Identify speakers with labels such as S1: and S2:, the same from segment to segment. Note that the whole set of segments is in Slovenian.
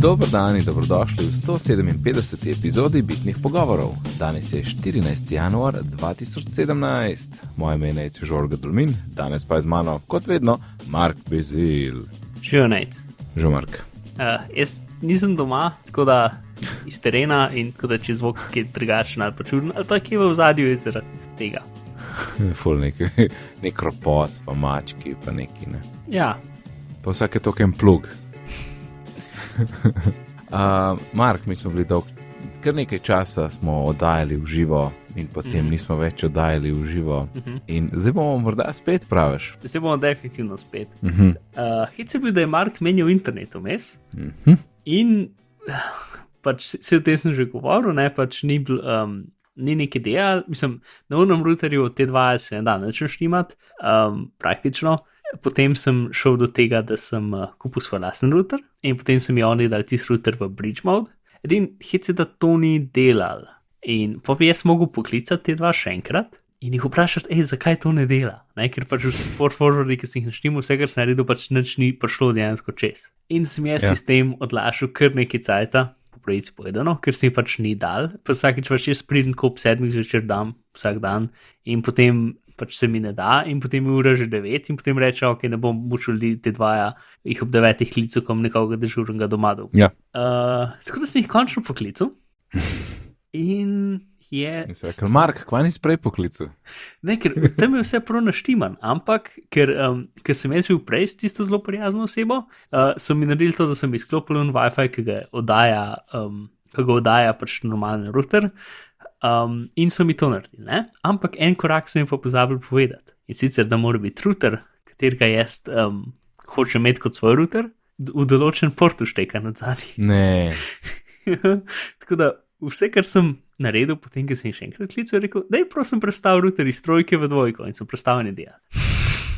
S1: Dobro dan in dobrodošli v 157. epizodi Bitnih pogovorov. Danes je 14. januar 2017. Moje ime je Žorga Dulmin, danes pa je z mano, kot vedno, Mark Bezil.
S2: Živijo nec.
S1: Že Mark.
S2: Uh, jaz nisem doma, tako da iz terena in tako da če zvok je drugačen ali pa čuden, ali pa kje v zadju je zaradi tega.
S1: Ful nek, nek ropot, pa mački, pa neki ne.
S2: Ja,
S1: Pa vsak je token plug. uh, Mark, mi smo bili dolg, kar nekaj časa smo oddajali v živo in potem mm. -hmm. nismo več oddajali v živo. Mm -hmm. In zdaj bomo morda spet praviš.
S2: zdaj bomo definitivno spet.
S1: Mm -hmm.
S2: Uh, Hit je bil, da je Mark menil internet vmes
S1: Mm -hmm.
S2: in pač se- o tem sem že govoril, ne pač ni bil. Um, Ni neki ideja, mislim, na unem routerju te dva se ne da več naštimati, um, praktično. Potem sem šel do tega, da sem uh, kupil svoj lasten router in potem sem jim oni dal tisti router v bridge mode. Edin hit je, da to ni delal. In pa bi jaz mogel poklicati te dva še enkrat in jih vprašati, ej, zakaj to ne dela. Ne? Ker pač v support forwardi, ki sem jih naštel, vse, kar sem naredil, pač nič ni prišlo dejansko čez. In sem jaz
S1: Ja.
S2: sistem odlašal kar nekaj cajta, po pravici povedano, ker se mi pač ni dal. Pa vsakič pač jaz pridem ko ob sedmih zvečer dam vsak dan in potem pač se mi ne da, in potem je ura že devet, in potem reče, ok, ne bom mučil ljudi te dvaja, jih ob devetih klical, kom nekoga dežurnega doma.
S1: Ja,
S2: Uh, tako da sem jih končno poklical. In je.
S1: rekel, Mark, kva nisi prej poklical?
S2: Ne, ker tam je vse prav naštiman, ampak ker, um, ker sem jaz bil prej s tisto zelo prijazno osebo, uh, so mi naredili to, da sem izklopil un WiFi, ki ga oddaja, um, ki ga oddaja pač normalen router. Um, in so mi to naredili, ne? ampak en korak sem jim pa pozabil povedati. In sicer, da mora biti router, katerega jaz um, hočem imeti kot svoj router, v določen port uštekan od zadaj.
S1: Ne,
S2: Tako da vse, kar sem naredil, potem, ko sem še enkrat klical, je rekel, da je prosim predstavil router iz trojke v dvojko in sem predstavljen ideja.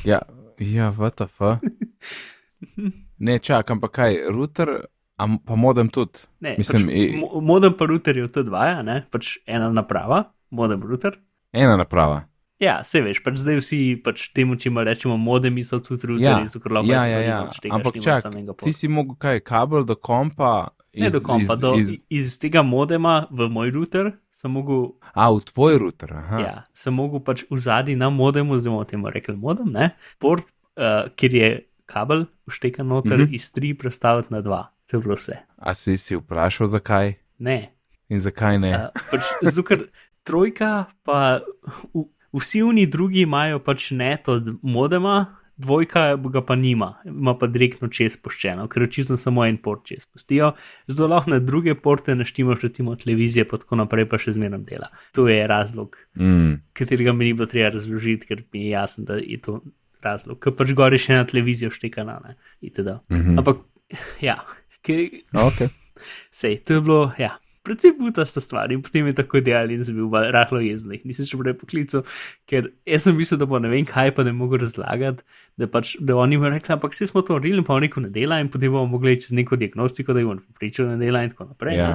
S1: ja, ja, VTF. Ne, čak, ampak kaj, router, a m- pa modem tudi.
S2: Ne,
S1: Mislim,
S2: pač,
S1: i-
S2: mo- modem pa router je to dva, ne, pač ena naprava, modem router.
S1: Ena naprava.
S2: Ja, se veš, pač zdaj vsi pač temu, če ima rečemo, modemi so tudi routerji,
S1: Ja,
S2: zato ker lahko
S1: ja,
S2: stvari
S1: ja, ja.
S2: odštekaš,
S1: Ampak
S2: nimaš
S1: čak,
S2: samega
S1: ti si mogel kaj, kabel do kompa.
S2: Ne do kompa,
S1: iz,
S2: do,
S1: iz,
S2: iz, iz tega modema v moj router sem mogel
S1: a, v tvoj router. Aha.
S2: Ja, sem mogel pač v zadnji na modemu, zdaj bomo temu rekli modem, ne? port, uh, kjer je kabel vštekan noter,
S1: Mhm.
S2: mm -hmm. iz 3 prestaviti na 2. To je bilo vse.
S1: A si si vprašal, zakaj
S2: Ne.
S1: in zakaj ne?
S2: Uh, pač, zato, ker trojka, pa v, vsi oni drugi imajo pač net od modema, dvojka ga pa nima, ima pa direktno čez spuščeno, ker očitno samo en port čez spustijo. Zdaj lahko na druge porte naštimaš, recimo televizije, pa tako naprej, pa še zmeraj dela. To je razlog,
S1: Mm.
S2: katerega mi ni bilo treba razložiti, ker mi je jasno, da je to razlog. Ker pač gori še ena televizija vštekana, ne, itd. Mm. -hmm. Ampak, ja, ker,
S1: Okay.
S2: sej, to je bilo, ja, predvsem butasta stvar in potem je tako idealen in sem bil rahlo jezen, jih nisem še prej poklical, ker jaz sem mislil, da bo ne vem kaj, pa ne mogo razlagati, da pač, da oni mi rekli, ampak vse smo to naredili, pa rekel, ne dela in potem bomo mogli čez neko diagnostiko, da jim bomo pričali, ne dela in tako naprej.
S1: Ja.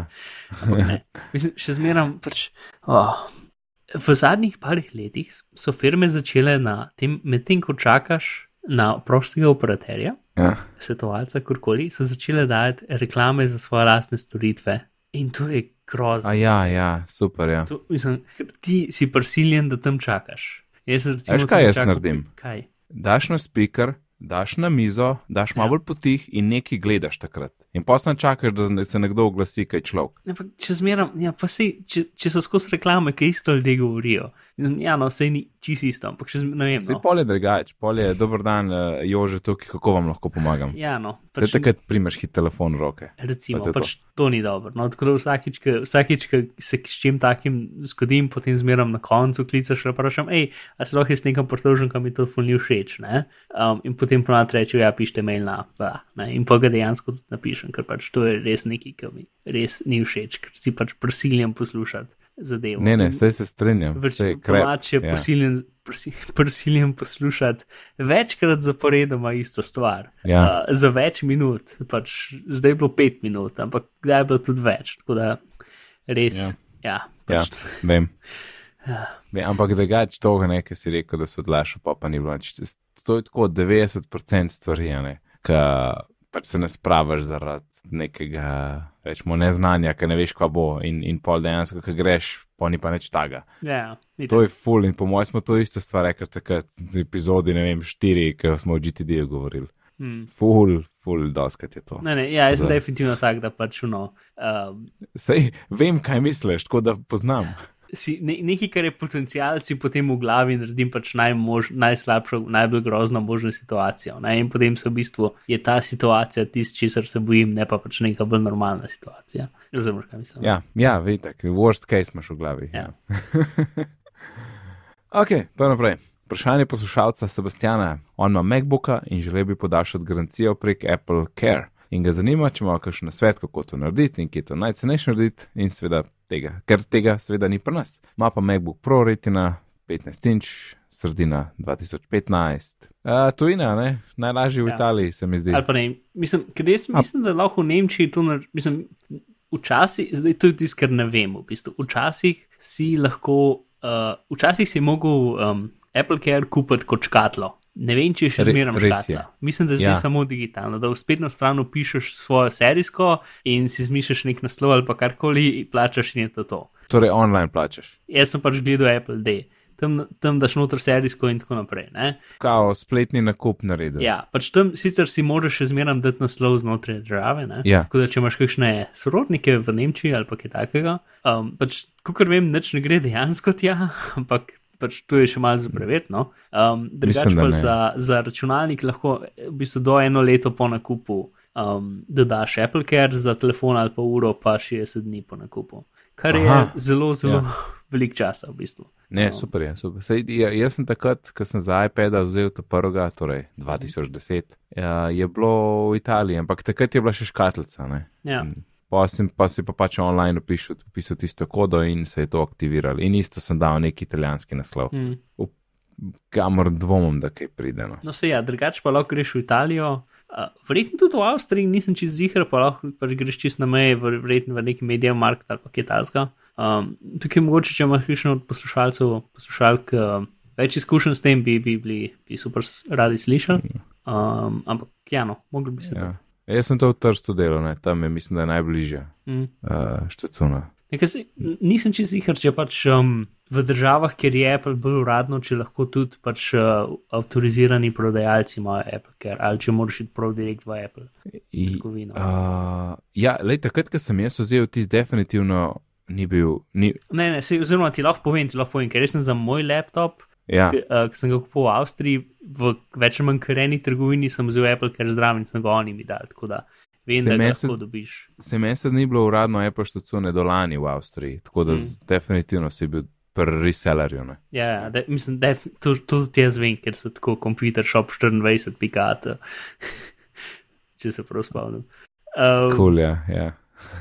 S2: ne. Mislim, še zmeram pač. Oh. V zadnjih parih letih so firme začele na tem, medtem ko čakaš na prostega operaterja,
S1: Ja.
S2: svetovalca, kurkoli, so začele dajati reklame za svoje lastne storitve. In to je grozno.
S1: A ja, ja, super. Ja.
S2: To, mislim, ti si prisiljen, da tam čakaš. Jaz, recimo,
S1: Veš, kaj
S2: tam
S1: jaz
S2: čakal-
S1: naredim?
S2: Kaj?
S1: Daš na speaker, daš na mizo, daš malo
S2: Ja.
S1: bolj potih in nekaj gledaš takrat. In posna čakaš, da se nekdo oglasi, kaj človek.
S2: Ampak če zmeram, ja, pa sej, če, če so skozi reklame, ki isto ljudje govorijo. Ja, no, vse ni čisto isto, ampak še ne vem. No.
S1: pol je drugače, pol je dober dan, uh, Jože, tukaj, kako vam lahko pomagam.
S2: Ja, no.
S1: Vse takrat primeš hit telefon v roke.
S2: Recimo,
S1: Pa to je to.
S2: pač to ni dobro. No, tako da vsakič, ko- se s čim takim zgodim, potem zmeram na koncu klicaš in vprašam, hej, a se lahko jaz nekam pritožim, kam mi ful ni všeč. ne? Um, in potem ponad rečejo, ja, pišite mail na, ba, ne? in pa ga dejansko tudi napišem, ker pač to je res nekaj, kar mi res ni všeč, ker si pač prisiljen poslušati zadevo.
S1: Ne, ne, vse se strinjam.
S2: Več
S1: Vse je
S2: je
S1: ja.
S2: prisiljen, prisi- prisiljen poslušati večkrat zaporedoma isto stvar.
S1: Ja.
S2: Uh, za več minut, pač zdaj je bilo pet minut, ampak kdaj je bilo tudi več. Tako da res,
S1: Ja.
S2: ja,
S1: Ja,
S2: pač,
S1: vem.
S2: ja.
S1: vem ampak drugače to, ne, ki si rekel, da so odlašal, pa, pa ni bilo nič. To je tako 90% stvari. Ka, pač se ne spravaš zaradi nekega, rečemo, neznanja, ker ne veš, kva bo in, in pol dejansko, ki greš, pa ni pa nič taga.
S2: Ja, itak.
S1: To je full in po mojem smo to isto stvar rekli takrat z epizodi, ne vem, štiri, ki smo o GTD-ju govorili.
S2: Mm.
S1: Full, full, doskrat je to.
S2: Ne, ne, ja, jaz sem definitivno tak, da pač no. Um,
S1: Sej, vem, kaj misliš, tako da poznam.
S2: Si, ne, nekaj, kar je potencial, si potem v glavi naredim pač najmož, najslabšo, najbolj grozno možno situacijo. Ne? In potem se v bistvu je ta situacija tisto, česar se bojim, ne pa pač neka bolj normalna situacija. Razumeš, kaj mislim?
S1: Ja, ja vidite, worst case imaš v glavi.
S2: Ja.
S1: ok, pa naprej. Vprašanje poslušalca Sebastiana. On ima MacBooka in želi bi podaljšati garancijo prek Apple Care. In ga zanima, če ima kakšen svet, kako to narediti in kje je to najcenejše narediti, in seveda tega, ker tega seveda ni pri nas. Ma pa MacBook Pro retina 15 inč, sredina 2015. Uh, tujina, ne? najlažje v
S2: Ja.
S1: Italiji se mi zdi.
S2: Ali pa ne, mislim, ker jaz mislim, da lahko v Nemčiji to naredim, mislim, včasih, zdaj to je tisto, kar ne vem, v bistvu. Včasih si lahko, uh, včasih si mogel um, Apple Care kupiti kot škatlo. Ne vem, če je še
S1: Re-
S2: zmeraj
S1: je.
S2: škatla. Mislim, da zdaj
S1: Ja.
S2: samo digitalno, da v spletno stran pišeš svojo serijsko in si zmišljaš nek naslov ali pa karkoli, plačaš in je to to.
S1: Torej, online plačeš.
S2: Jaz sem pač gledal Apple D. Tam, tam daš noter serijsko in tako naprej. Ne?
S1: Kao spletni nakup naredil.
S2: Ja, pač tam sicer si moraš še zmeraj dati naslov znotraj države. ne.
S1: Ja.
S2: Tako da, če imaš kakšne sorodnike v Nemčiji ali kaj takega, um, pač, kot vem, nič ne gre dejansko tja, ampak pač to je še malo za preverno. Um, Drugače
S1: Mislim,
S2: pa za, za računalnik lahko v bistvu do eno leto po nakupu um, dodaš Apple Care, za telefon ali pa uro pa 60 dni po nakupu. Kar je
S1: Aha.
S2: zelo, zelo
S1: Ja.
S2: velik časa v bistvu.
S1: Ne, super je. Super. Sej, ja, jaz sem takrat, ko sem za iPada vzel ta prvega, torej 2010, ja, je bilo v Italiji, ampak takrat je bila še škatlica. Ne?
S2: Ja.
S1: Mm. Pa, sem, pa si pa pač online opisal, opisal tisto kodo in se je to aktiviralo. In isto sem dal neki italijanski naslov,
S2: Mm.
S1: kamor dvomim, da kaj pride. No.
S2: No, se ja, drugače pa lahko greš v Italijo. Uh, verjetno tudi v Avstriji, nisem čez zihar, pa lahko pač greš čist na meje, ver- verjetno v neki medijev market ali pa kaj tasga. Um, tukaj mogoče, če imaš kakšno od poslušalcev, poslušalk uh, več izkušenj s tem, bi, bi bili bi super radi slišali. Um, ampak ja, no, mogli bi se.
S1: Ja. Jaz sem to v Trstu delal, ne? tam je mislim, da je najbližje
S2: Mm.
S1: uh, štacuna.
S2: Nekaj se, nisem čez zihar, če pač um, v državah, kjer je Apple bolj uradno, če lahko tudi pač uh, avtorizirani prodajalci imajo Apple Care ali če moraš iti prav direkt v Apple.
S1: I,
S2: Trgovino.
S1: uh, ja, lej, takrat, ko sem jaz vzel tisti, definitivno ni bil. Ni,
S2: Ne, ne, se, oziroma ti lahko povem, ti lahko povem, ker res sem za moj laptop,
S1: ja,
S2: ki uh, sem ga kupil v Avstriji, v več manj kareni trgovini sem vzel Apple, ker zdrav in sem ga oni mi dal, tako da vem,
S1: Saj
S2: da ga
S1: se-
S2: lahko dobiš.
S1: se meni se ni bilo uradno Apple štacune do lani v Avstriji, tako da mm. definitivno si bil pri resellerju. Ne?
S2: Ja, ja, da, mislim, da to, tudi jaz vem, ker so tako computer shop 24 pikat, če se prav spomnim. Uh,
S1: Cool, ja. Ja.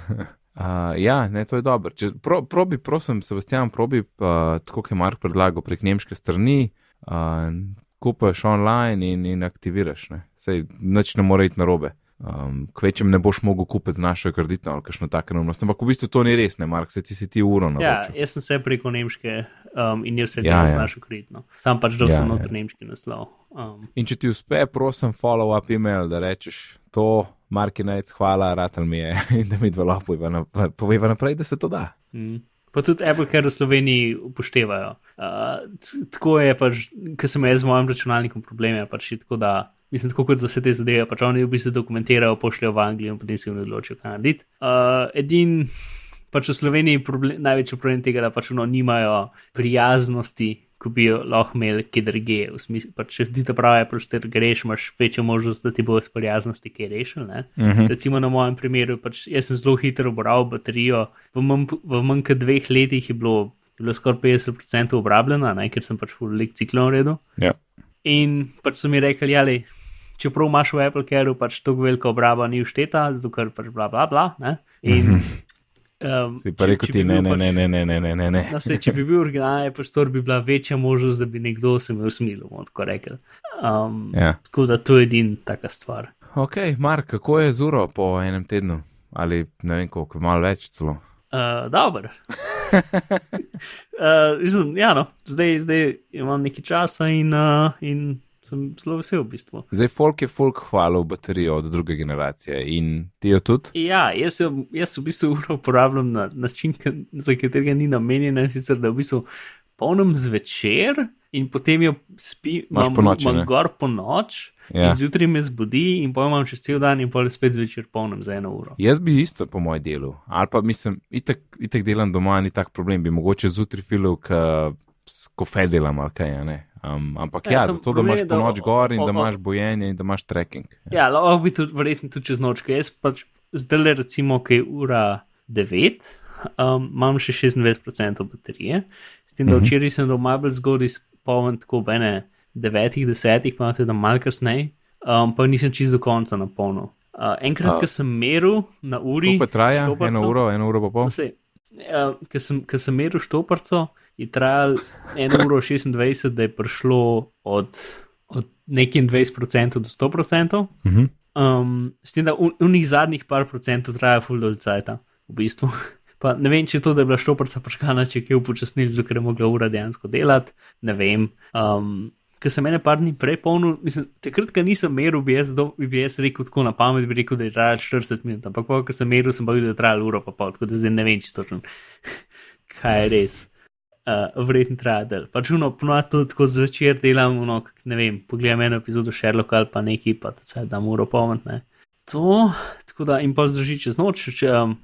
S1: Uh, ja, ne, to je dobro. Če, pro, probi, prosim, Sebastian, probi, uh, tako kot je Mark predlagal, prek nemške strani, uh, kupaš online in, in aktiviraš. Ne. Sej, nič ne more iti narobe. Um, Kvečem ne boš mogel kupiti z našo kreditno ali kakšno tako neumnost. Ampak v bistvu to ni res, ne, Mark, se ti si ti uro na
S2: ja, jaz sem se preko nemške um, in jaz se
S1: Ja,
S2: ja,
S1: ja.
S2: znašel kreditno. Sam pač dal
S1: Ja,
S2: ja, sem
S1: ja.
S2: noter nemški naslov. Um,
S1: In če ti uspe, prosim, follow-up email, da rečeš to, Markinec, hvala, ratal mi je in da mi dva lahko poveva naprej, da se to da.
S2: Mm. Pa tudi Apple, ker v Sloveniji upoštevajo. Uh, tako je pač, ker sem jaz z mojim računalnikom probleme, pač tako da, mislim, tako kot za vse te zadeve, pač oni v bistvu dokumentirajo, pošljajo v Anglijo in potem si oni odločijo, kaj narediti. Uh, edin, pač v Sloveniji problem, največji problem tega, da pač ono nimajo prijaznosti, ko bi jo lahko imeli kje. V smislu, pač če ti ta pravi, pač te greš, imaš večjo možnost, da ti bo s prijaznosti kaj rešil. ne.
S1: Mhm.
S2: Recimo na mojem primeru, pač jaz sem zelo hitro obral baterijo, v manj, v manj kot dveh letih je bilo, je bilo skoraj 50% obrabljena, ne, ker sem pač full lik ciklon redu.
S1: Ja.
S2: In pač so mi rekli, ali čeprav imaš v Apple Careu pač tako veliko obraba ni ušteta, zato ker pač bla bla bla. Ne? In, Ehm, um,
S1: si pa če, rekel, če ti ne, ne, pač, ne, ne, ne, ne, ne, ne.
S2: No, se, če bi bil originalni prostor, bi bila večja možnost, da bi nekdo se me usmilil, bomo tako rekel. Um,
S1: ja.
S2: Tako da to je edina taka stvar.
S1: Ok, Mark, kako je z uro po enem tednu? Ali ne vem koliko, malo več celo.
S2: Uh, Dobro. uh, ja, no, zdaj, zdaj imam nekaj časa in, uh, in sem zelo vesel v bistvu.
S1: Zdaj, folk je folk hvalil baterijo od druge generacije in ti jo tudi.
S2: Ja, jaz, jo, jaz v bistvu uro uporabljam na način, za katerega ni namenjena, sicer da v bistvu polnem zvečer in potem jo spi,
S1: Imaš
S2: imam,
S1: ponoči,
S2: imam
S1: ne?
S2: gor po noč.
S1: Ja.
S2: Zjutraj me zbudi, in pojem imam čez cel dan, in potem spet zvečer polnem za eno uro.
S1: Jaz bi isto po mojem delu, ali pa mislim, itek, itek delam doma, ni tak problem, bi mogoče zjutraj filil, ko fe delam ali kaj, ne. Um, ampak
S2: Ja,
S1: ja, zato da imaš
S2: je, da
S1: po noč
S2: o-
S1: gor in
S2: o-
S1: da
S2: o-
S1: imaš bojenje in da imaš trekking.
S2: Ja, lahko bi tudi, verjetno tudi čez noč, ker jaz pač zdaj le recimo, ki je ura 9, um, imam še 26% baterije, s tem, da
S1: Mhm.
S2: včeraj sem dal malo bolj zgodaj spomnil, tako ob ene 9, 10, pa tudi malo kasneje, um, pa nisem čist do konca napolnil. Uh, enkrat,
S1: A-
S2: ko sem meril na uri,
S1: To pa traja eno uro, eno uro pa pol.
S2: Uh, ko sem, ko sem meril štoparco, je trajal 1 uro 26, da je prišlo od, od nekaj 20% do 100%.
S1: Mhm.
S2: Um, s tem, da v njih zadnjih par procentov traja full dolcajta, v bistvu. Pa ne vem, če je to, da je bila štoparca prškana, če je upočasnil, ker je mogla ura dejansko delati, ne vem. Um, Ker sem mene par dni prej polnil, mislim, takrat, ko nisem meril, bi jaz, do, bi jaz rekel tako na pamet, bi rekel, da je trajalo 40 minut, ampak pa, ko sem meril, sem pa videl, da je trajalo uro pa pol, tako da zdaj ne vem čisto točno, kaj je res. Uh, Verjetno traja del. Pač uno, ponovadi tako zvečer delam, uno, k- ne vem, pogledam eno epizodo Sherlocka ali pa neki, pa se da uro poment, ne. To, tako da in pa zdrži čez noč, če, um,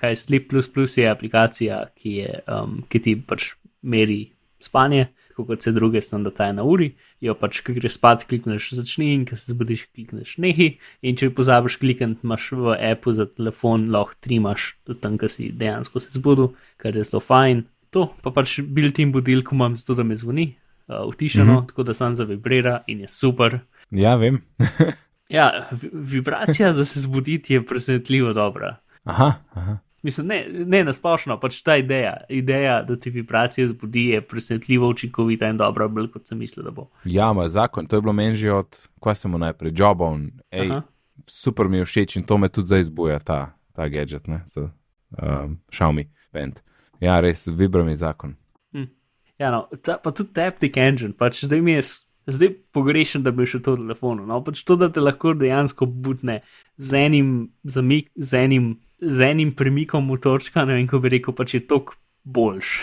S2: kaj Sleep Plus Plus je aplikacija, ki, je, um, ki ti pač meri spanje, kot vse druge, sem da ta je na uri, jo pač, ko greš spat, klikneš začni in ko se zbudiš, klikneš nehi in če pozabiš klikniti, imaš v appu za telefon, lahko trimaš tam, ko si dejansko se zbudil, kar je zelo fajn. To pa pač built-in budilko imam zato, da me zvoni, uh, utišano, mm
S1: Mhm.
S2: -hmm. tako da sam zavibrira in je super.
S1: Ja, vem.
S2: Ja, vi- vibracija za se zbuditi je presenetljivo dobra.
S1: Aha, aha.
S2: Mislim, ne, ne nasplošno, pač ta ideja, ideja, da ti vibracija zbudi, je presenetljivo učinkovita in dobra, bolj kot sem mislil, da bo.
S1: Ja, ma zakon, to je bilo meni že od, ko sem mu najprej, Jobon, ej,
S2: Aha.
S1: super mi je všeč in to me tudi zdaj zbuja, ta, ta gadget, ne, z um, Xiaomi band. Ja, res, vibra mi zakon.
S2: Ja, no, ta, pa tudi Taptic Engine, pač zdaj mi je, zdaj pogrešam, da bi še to v telefonu. No, pač to, da te lahko dejansko butne z enim, zamik, z enim, z enim premikom motorčka, ne vem, ko bi rekel, pač je tok boljš.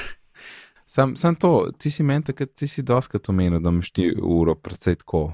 S1: Sam, sam to, ti si meni takrat, ti si doskrat omenil, da imaš ti uro predvsej tako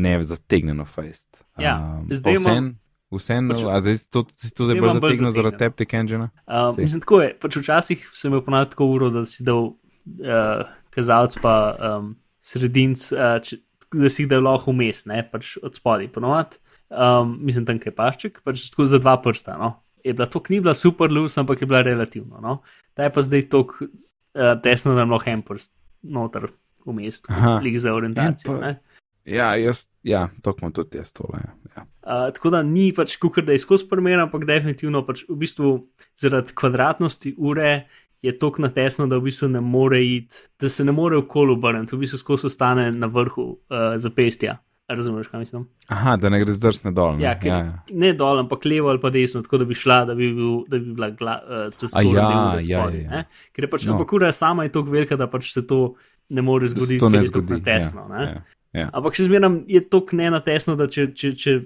S1: ne zategnjeno fest.
S2: Ja,
S1: pa
S2: zdaj imam-
S1: vseeno, vseeno,
S2: pač-
S1: a zdaj to, to
S2: zdaj
S1: bolj zategnil zaradi. Taptic Engine?
S2: Um,
S1: Sej.
S2: mislim, tako je. Pač včasih sem imel ponavadi tako uro, da si dal uh, kazalec pa um, sredinc, uh, če, da si jih dal lahko vmes, ne pač od spodaj. Ponavadi, um, mislim, tam je pašček, pač tako za dva prsta. No. Je bila to, bila super lus, ampak je bila relativno. No. Ta je pa zdaj tako uh, tesno, da lahko en prst noter vmes, lik za orientacijo.
S1: En pa-
S2: ne.
S1: Ja, jaz, ja, to imam tudi jaz tole. Ja. Ja.
S2: Uh, tako da ni pač kukar, da je skozi primer, ampak definitivno pač v bistvu zaradi kvadratnosti ure je tako natesno, da v bistvu ne more iti, da se ne more okolo obrniti, v bistvu skozi ostane na vrhu uh, zapestja. A Razumeš, kaj mislim?
S1: Aha, da ne gre zdrsne dol. Ne?
S2: Ja,
S1: ja,
S2: ja,
S1: ja.
S2: Ne dol, ampak levo ali pa desno, tako da bi šla, da bi, bil, da bi bila gla, uh, ta
S1: A ja,
S2: del ure
S1: ja,
S2: spodaj,
S1: ja, ja.
S2: Ker je pač,
S1: No.
S2: ampak ura sama je tako velika, da pač se to ne more
S1: Da se
S2: zgoditi,
S1: to ne
S2: ker je tako
S1: zgodi.
S2: natesno.
S1: ja,
S2: ne.
S1: ja, ja.
S2: Ampak še zmeraj je to nenatesno, da če, če, če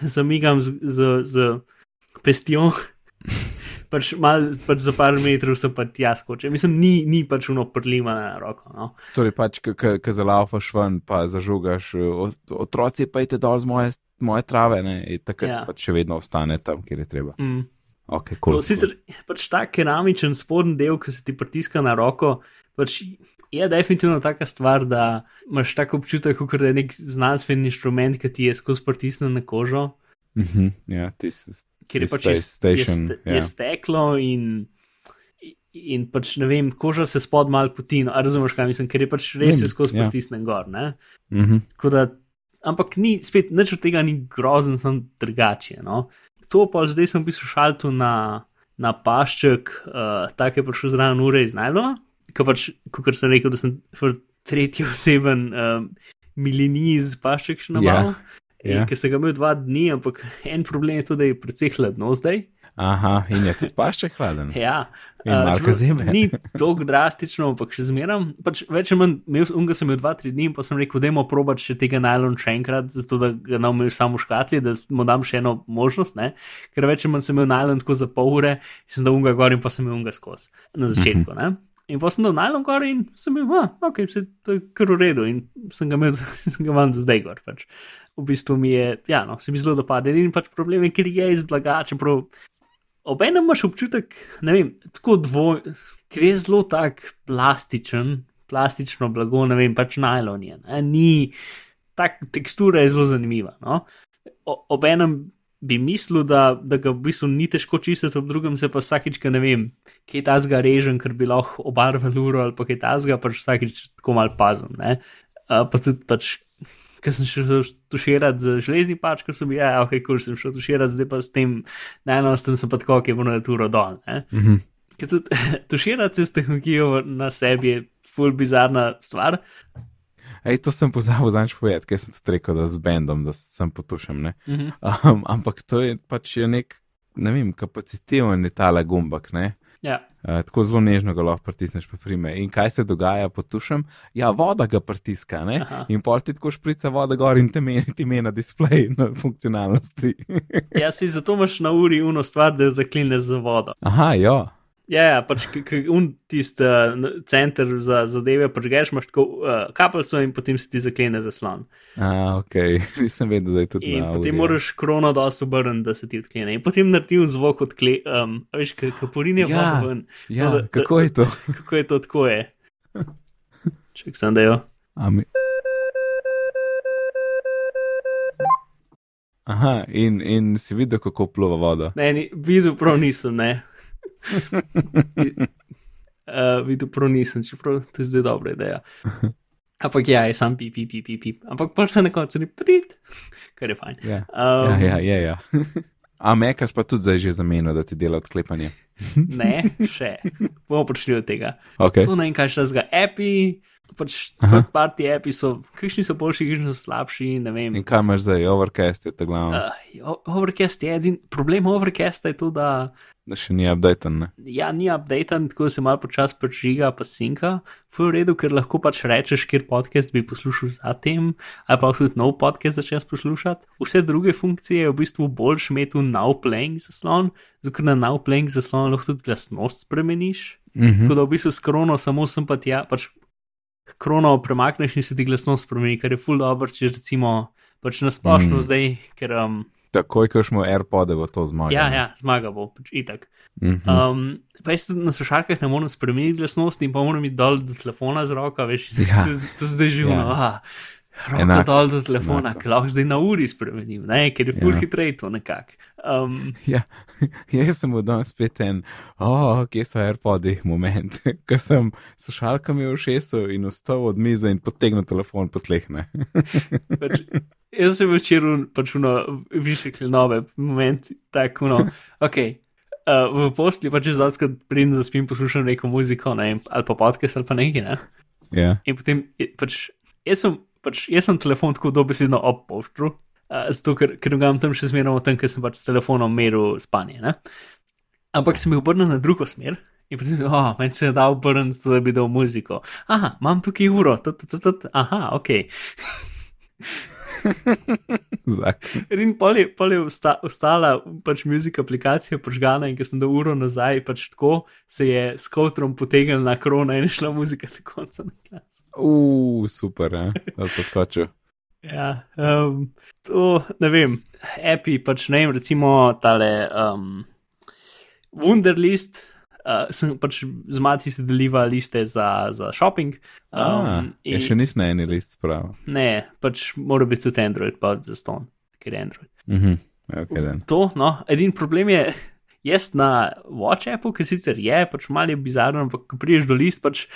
S2: zamigam z, z, z pestjo, pač, mal, pač za par metrov se pa tja skoče. Mislim, ni, ni pač uno prlima na roko. No.
S1: Torej, pač, ki zalaufaš ven, pa zažugaš, otroci pa idete dol z moje, moje trave, ne, in takrat ja.
S2: Ja.
S1: pač še vedno ostane tam, kjer je treba.
S2: Mm.
S1: Okay,
S2: Cool,
S1: cool,
S2: to sicer pač ta keramičen spodnji del, ki se ti pritiska na roko, pač je definitivno taka stvar, da imaš tako občutek, kot da je nek znanstven inštrument, ki ti je skozi pritisnjen na kožo.
S1: Uh -huh, ja, tisti.
S2: ker je pač je,
S1: Station,
S2: je,
S1: ja.
S2: je steklo in, in pač ne vem, koža se spod mal poti. No, a razumeš, kaj mislim, ker je pač res je skozi
S1: ja.
S2: ja. pritisnen gor. Ne?
S1: Uh -huh.
S2: Tako Da, ampak ni, spet nič od tega ni grozen, sem drugače. No? To pa zdaj sem v bistvu šaltu na, na pašček, uh, tako je prišel zraven ure iz Najlona, ko pač, kot sem rekel, da sem tretji oseben um, miliniz pašček še
S1: Ja,
S2: nabavil.
S1: ja.
S2: Ja. Ker sem ga imel dva dni, ampak en problem je to, da je precej hladno zdaj.
S1: Aha, in je tudi pašče hladen.
S2: Ja,
S1: In Marka zebe.
S2: Ni tako drastično, ampak še zmeram. Pač več ali manj, imel, unga sem imel dva, tri dni in pa sem rekel, da moramo probati še tega najlon še enkrat, zato da ga ne umem samo škatli, da mu dam še eno možnost, ne? ker več ali manj sem imel najlon tako za pol ure, sem dal unga gor in pa sem imel unga skozi na začetku. Ne? In pa sem dal najlon gor in sem bil, ah, ok, vse to je kar v redu in sem ga imel, sem ga imel zdaj gor. Pač. V bistvu mi je, ja, no, se mi zelo dopade. In pač problem je, ker je iz blaga, čeprav obenem imaš občutek, ne vem, tako dvoj, ker je zelo tak plastičen, plastično blago, ne vem, pač najlon je. Ne? Ni, tak tekstura je zelo zanimiva. No? Obenem bi mislil, da, da ga v bistvu ni težko čistiti, ob drugem se pa vsakič, ne vem, kje ta zga režen, ker bi lahko obarval uro ali pa kje ta zga, pač vsakič tako mal pazem. Uh, pa tudi pač. Ker sem šel tuširati z železni pač, ko sem bil, ja, ok, kul sem šel tuširati, zdaj pa s tem najnovejšim sem pa tako, ki je bilo na turo dol. Mm -hmm. Ker tudi tuširati s tehnologijo na sebi je ful bizarna stvar.
S1: Ej, to sem pozabil zanj povedati, ker sem tudi rekel, da z bendom, da sem potušen. Mm -hmm. um, ampak to je pač je nek, ne vem, kapaciteven je tale gumbak, ne?
S2: Ja.
S1: Uh, tako zelo nežno ga lahko pritisneš, pa prime. In kaj se dogaja, potušem? Ja, voda ga pritiska, ne? Aha. In pol ti tako šprica voda gor in te meni, ti meni na displej na funkcionalnosti.
S2: ja, si zato imaš na uri uno stvar, da jo zaklineš za vodo.
S1: Aha, ja.
S2: Ja, ja pač un tisti uh, center za zadeve, pač greš, imaš tako uh, kapljico in potem se ti zaklene zaslon.
S1: A, ok, nisem vedel, da je to tako.
S2: In potem moraš krono dosti obrniti, da se ti odklene. In potem naredi un zvok odkle, um, veš, kaporin je
S1: ja,
S2: ven.
S1: Ja, no, da, kako je to?
S2: kako je to tako je? Ček sem da jo.
S1: Mi... Aha, in, in si videl, kako pluva voda.
S2: Ne, ni, videl prav nisem, ne uh, videl prav nisem, čeprav to je zdaj dobra ideja. Ampak ja, je sam pip, pip, pip, pip. Ampak pa se na koncu ni prid, kar je fajn.
S1: Ja, um, ja, ja. ja, ja. A Mekas pa tudi zdaj že zamenil, da ti dela odklepanje.
S2: ne, še. Bomo prišli od tega.
S1: Okay.
S2: To vem, kaj še zga. Epi, pač parti api so, kakšni so boljši, kakšni so slabši.
S1: In kaj imaš zdaj, overcast je to glavno?
S2: Uh, overcast je edin, problem overcasta je to, da.
S1: Da še ni updaten. Ne?
S2: Ja, ni updaten, tako se malo počasi pač žiga, pa sinka. V redu, ker lahko pač rečeš, kjer podcast bi poslušal zatem, ali pa tudi nov podcast začneš poslušati. Vse druge funkcije je v bistvu boljš imeti v now playing zaslon, zato ker na now playing zaslon lahko tudi glasnost spremeniš. Mm -hmm. Tako da v bistvu s krono samo sem pa tja, pač krono premakneš in se ti glasnost spremeni, kar je full dobro, če recimo pač nasplošno mm. zdaj, ker. Um,
S1: takoj, ko smo AirPods, bo to zmagal.
S2: Ja, ja, zmaga bo, pač itak. Mm -hmm. um, pa jaz na slušalkah ne morem spremeniti glasnosti in pa moram iti dol do telefona z roko, veš, ja. to, to zdaj živimo. Ja. Roko dol do telefona, ki lahko zdaj na uri spremenim, ne, ker je full ja. hitreje to nekako. Um,
S1: ja, jaz sem bil danes spet en, oh, kje so AirPods, moment, ko sem slušalkami v šesu in vstal od mize in potegnil telefon po tleh.
S2: pač, jaz sem včeraj pač uno, više klinove, moment, tako, no, ok. Uh, v posli pač že zdaj, ko pridem za spim, poslušam neko muziko, ne, ali pa podcast ali pa nekaj, ne.
S1: Ja. Yeah.
S2: In potem, pač, jaz sem, pač, jaz sem telefon tako dobesedno opoštru, uh, zato ker, ker ga imam tam še zmerno v tem, ker sem pač s telefonom meril spanje, ne. Ampak sem jih obrnil na drugo smer. In potem, oh, meni se je dal obrniti, da bi dal muziko. Aha, imam tukaj uro, aha, ok. In pol je, pol je usta, ustala pač muzika aplikacija požgana in ko sem dal uro nazaj, pač tako se je s kotrom potegnil na krona in šla muzika do konca na glas.
S1: Uf, super, ja, da to skočil.
S2: Ja, um, to ne vem, api pač ne vem, recimo tale um, Wunderlist uh, sem pač z mati se deliva liste za, za shopping.
S1: Um, A, in, še nisem na eni list sprav.
S2: Ne, pač mora biti tudi Android, pa za ston, ker je Android.
S1: Mm -hmm. okay,
S2: to, no, edin problem je. Jaz na WhatsAppu, ki sicer je, pač malo je bizarno, ampak ko priješ do list, pač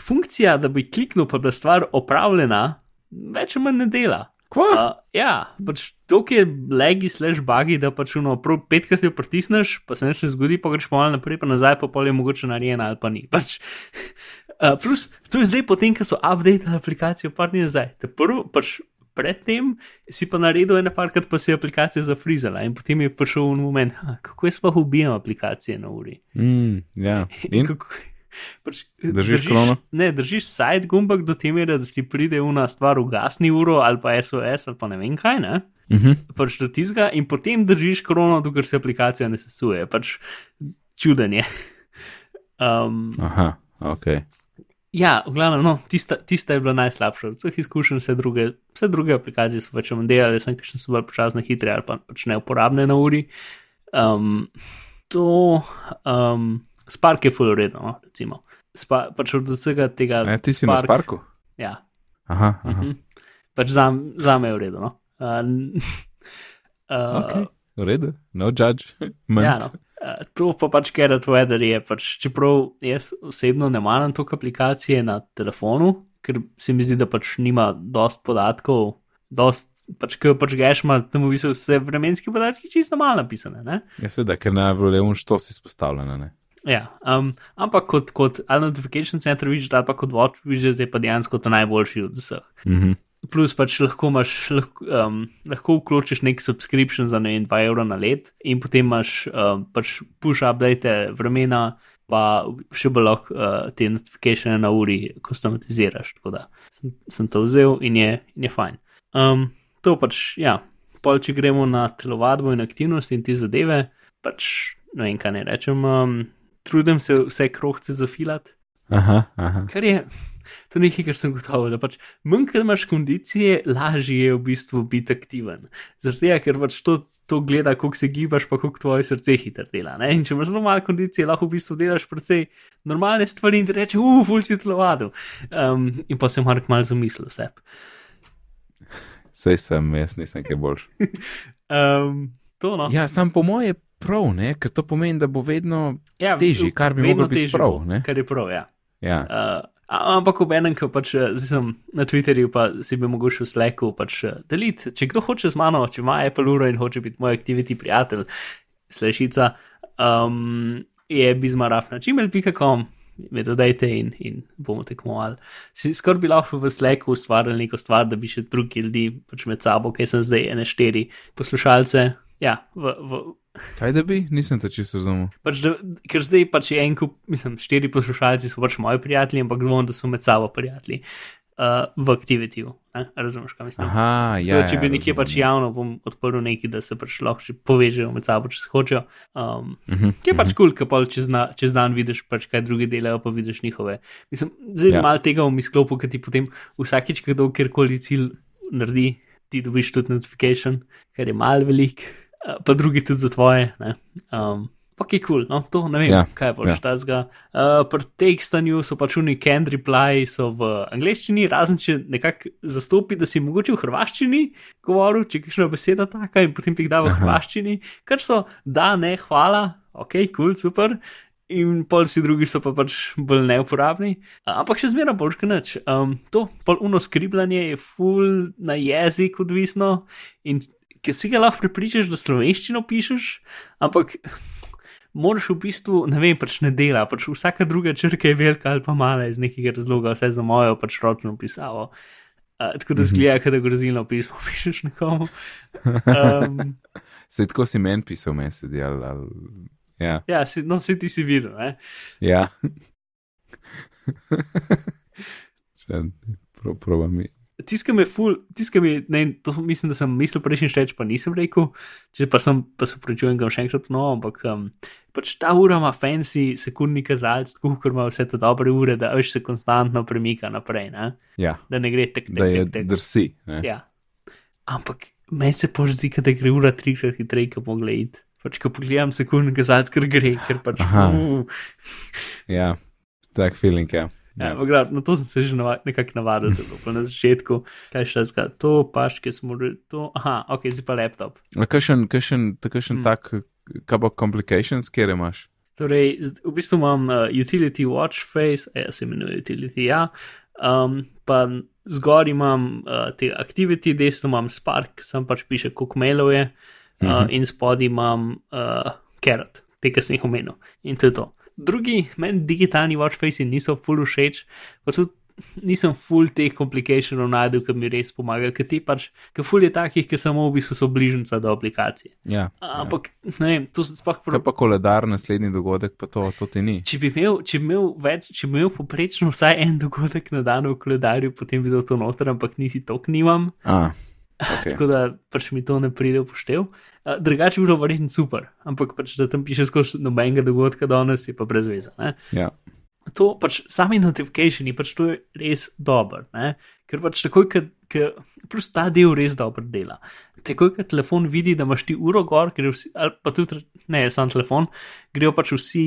S2: funkcija, da bi kliknil, pa da je stvar opravljena, več ali manj ne dela.
S1: Uh,
S2: ja, pač to, ki je legi, slash bagi, da pač uno, petkrat jo pritisneš, pa se nekaj zgodi, pa greš malo naprej, pa nazaj, pa pol je mogoče narejena ali pa ni. Pač, uh, plus, to je zdaj potem, ko so update aplikacijo, pa ni nazaj. Te prvo, pač predtem si pa naredil ena parkrat, pa si je aplikacija zafrizala in potem je prišel v moment, ha, kako jaz sploh ubijam aplikacije na uri.
S1: Mm, ja. In
S2: Kako, pač,
S1: Držiš krono?
S2: Ne, držiš side gumbek do te mere, da ti pride una stvar ugasni uro ali pa SOS ali pa ne vem kaj, ne?
S1: uh -huh.
S2: Pač do tizga in potem držiš krono, dokler se aplikacija ne sesuje. Pač čuden je. Um,
S1: Aha, ok.
S2: ja, v glavnem, no, tista, tista je bila najslabša. Od vseh izkušenj vse druge, vse druge aplikacije so pač vam delali, sem kakšne so bolj počasne, hitre ali pa pač neuporabne na uri. Um, to, um, Spark je full uredno, no, recimo. Spa, pač od vsega tega.
S1: E, ti si na Sparku?
S2: Ja,
S1: Aha, aha.
S2: Mhm. pač za, za me je uredno. No. Uh, uh,
S1: Ok, v redu, no judge.
S2: Ja, no. Uh, to pa pač Carrot Weather je, pač, čeprav jaz osebno ne maram toliko aplikacije na telefonu, ker se mi zdi, da pač nima dost podatkov, dost, pač, ker pač geš ima tam v bistvu vse vremenski podatki čisto malo napisane. Ne?
S1: Ja, seveda, ker najbolj je unšto si izpostavljena. Ne?
S2: Ja, um, ampak kot, kot ali notification center widget ali pa kot watch widget je pa dejansko ta najboljši od vseh.
S1: Mhm.
S2: Plus pač lahko imaš, lahko, um, lahko vključiš nek subscription za ne vem 2 evra na let in potem imaš um, pač push update vremena, pa še bolj lahko uh, te notifikacije na uri customatiziraš. Tako da sem, sem to vzel in je, in je fajn. Um, to pač, ja, pol če gremo na telovadbo in aktivnosti in te zadeve, pač ne vem, kaj ne rečem, um, trudim se vse krohce zafilati.
S1: Aha, aha.
S2: Kar je, to je nekaj, kar sem gotovo, da pač manj, ker imaš kondicije, lažje je v bistvu biti aktiven. Zaradi tega, ker pač to, to gleda, koliko se gibaš, pa koliko tvoje srce hitro dela. Ne? In če imaš zelo malo kondicije, lahko v bistvu delaš precej normalne stvari in ti reče, uf, ful si telovadil. Um, in pa se Mark mal zamislil vse.
S1: Sej sem, jaz nisem kaj boljši.
S2: Um, to no.
S1: Ja, sam po moje prav, ne? ker to pomeni, da bo vedno
S2: Ja,
S1: težji, kar bi moglo biti prav.
S2: bo,
S1: Ne?
S2: Kar je prav, ja.
S1: Ja.
S2: Uh, ampak ob enem, ko pač eh, sem na Twitterju, pa si bi mogoče v Slacku pač eh, deliti. Če kdo hoče z mano, če ima Apple uro in hoče biti moj activity prijatelj, slešica, um, je bizmaraf na gmail.com. Me dodajte in, in bomo tekmovali. Skoraj bi lahko v Slacku ustvarili neko stvar, da bi še drugi ljudi pač med sabo, kaj sem zdaj, ene štiri poslušalce. Ja, v, v,
S1: Kaj da bi? Nisem to čisto razumel.
S2: Pač da, ker zdaj pač je en kup, mislim, štiri poslušalci so pač moji prijatelji, ampak dvom, da so med sabo prijatelji uh, v aktivitiju. Razumeš, kaj mislim?
S1: Aha, ja.
S2: Ja, če bi
S1: ja,
S2: nekje pač javno bom odprl nekaj, da se pač lahko še povežejo med sabo, če se hočejo. Um,
S1: Mhm,
S2: ki je pač kul, cool, ker pa čez, na, čez dan vidiš, pač, kaj drugi delajo, pa vidiš njihove. Mislim, zdaj
S1: Ja.
S2: malo tega v misklopu, ker ti potem vsakič, kdo kjerkoli cilj naredi, ti dobiš tudi notification, kar je mal velik, pa drugi tudi za tvoje. ne. Um, Pa ki kul, cool, no, to ne vem,
S1: Ja,
S2: ja, kaj boš
S1: ja.
S2: ja. tazga. Uh, pri tekstanju so pač oni can reply, so v angleščini, razen če nekako zastopi, da si mogoče v hrvaščini govoril, če kakšna beseda taka in potem ti da v hrvaščini, kar so da, ne, hvala, ok, kul, cool, super. In pol si drugi so pa pač bolj neuporabni, ampak še zmeraj boljš kot nič. Um, to pol uno skribljanje je full na jezik odvisno in ki si ga lahko prepričaš, da slovenščino pišeš, ampak moraš v bistvu, ne vem, pač ne dela, pač vsaka druga črka je velika ali pa mala iz nekega razloga, vse za mojo pač ročno pisavo. Uh, tako da zgleda, da grozilno pismo pišeš nekomu. Um,
S1: Sej tako si meni pisal, mesedi ali. ali... Ja.
S2: ja, si, no, si ti si videl, ne?
S1: ja. Če pro, probam.
S2: Tiskam je ful, tiskam je, ne, to mislim, da sem mislil prejšnji šteč, pa nisem rekel, če pa sem, pa se prečujem, ga bom še enkrat no, ampak um, pač ta ura ima fancy sekundni kazalec, tako kot ima vse te dobre ure, da veš se konstantno premika naprej, ne?
S1: Ja,
S2: da ne gre tek, tek,
S1: da je
S2: tek, tek.
S1: drsi. ne.
S2: Ja. Ampak meni se pač zdi, da gre ura trikrat hitreje, kot mogla iti. Pač, ko pogledam sekundni kazalec, ker gre, ker pač.
S1: Aha.
S2: Uh,
S1: Ja, tak feeling, ja.
S2: Ja,
S1: Ja.
S2: Na to sem se že nava, nekako navadil, da bo na začetku, kaj še zga, to paške smo, re- to, aha, ok, zdaj pa laptop.
S1: A Kakšen, kakšen, kakšen
S2: Hmm.
S1: tak, kaj pa complications, kjer imaš?
S2: Torej, v bistvu imam uh, utility watch face, jaz se imenuje utility, ja, um, pa zgor imam uh, te activity, desno imam Spark, sem pač piše, koliko mailov je, uh,
S1: Mhm.
S2: in spodaj imam uh, Carrot, te, ki sem jih omenil. In to je to. Drugi, meni digitalni watch face niso full všeč, pa tudi nisem full teh komplikationov najdel, ki mi res pomagajo, ker ti pač, ker full je takih, ki samo v bistvu so bližnjica do aplikacije.
S1: Ja,
S2: Ampak, ja. ne vem, to se sploh
S1: ja. Kaj pa koledar, naslednji dogodek, pa to, to ti ni.
S2: Če bi imel, če bi imel, več, če bi imel poprečno vsaj en dogodek na dan v koledarju, potem bi bilo to noter, ampak nisi to knimam.
S1: A, okay.
S2: Tako da pač mi to ne pride v poštev. Uh, drugače bi bilo verjetno super, ampak pač da tam piše skozi nobenega dogodka danes, je pa brez veze. ne.
S1: ja.
S2: To pač sami notifikationi, pač to je res dober, ne? ker pač takoj, ker plus ta del res dobro dela. Takoj, ker telefon vidi, da imaš ti uro gor, vsi, ali pa tudi ne, sam telefon, grejo pač vsi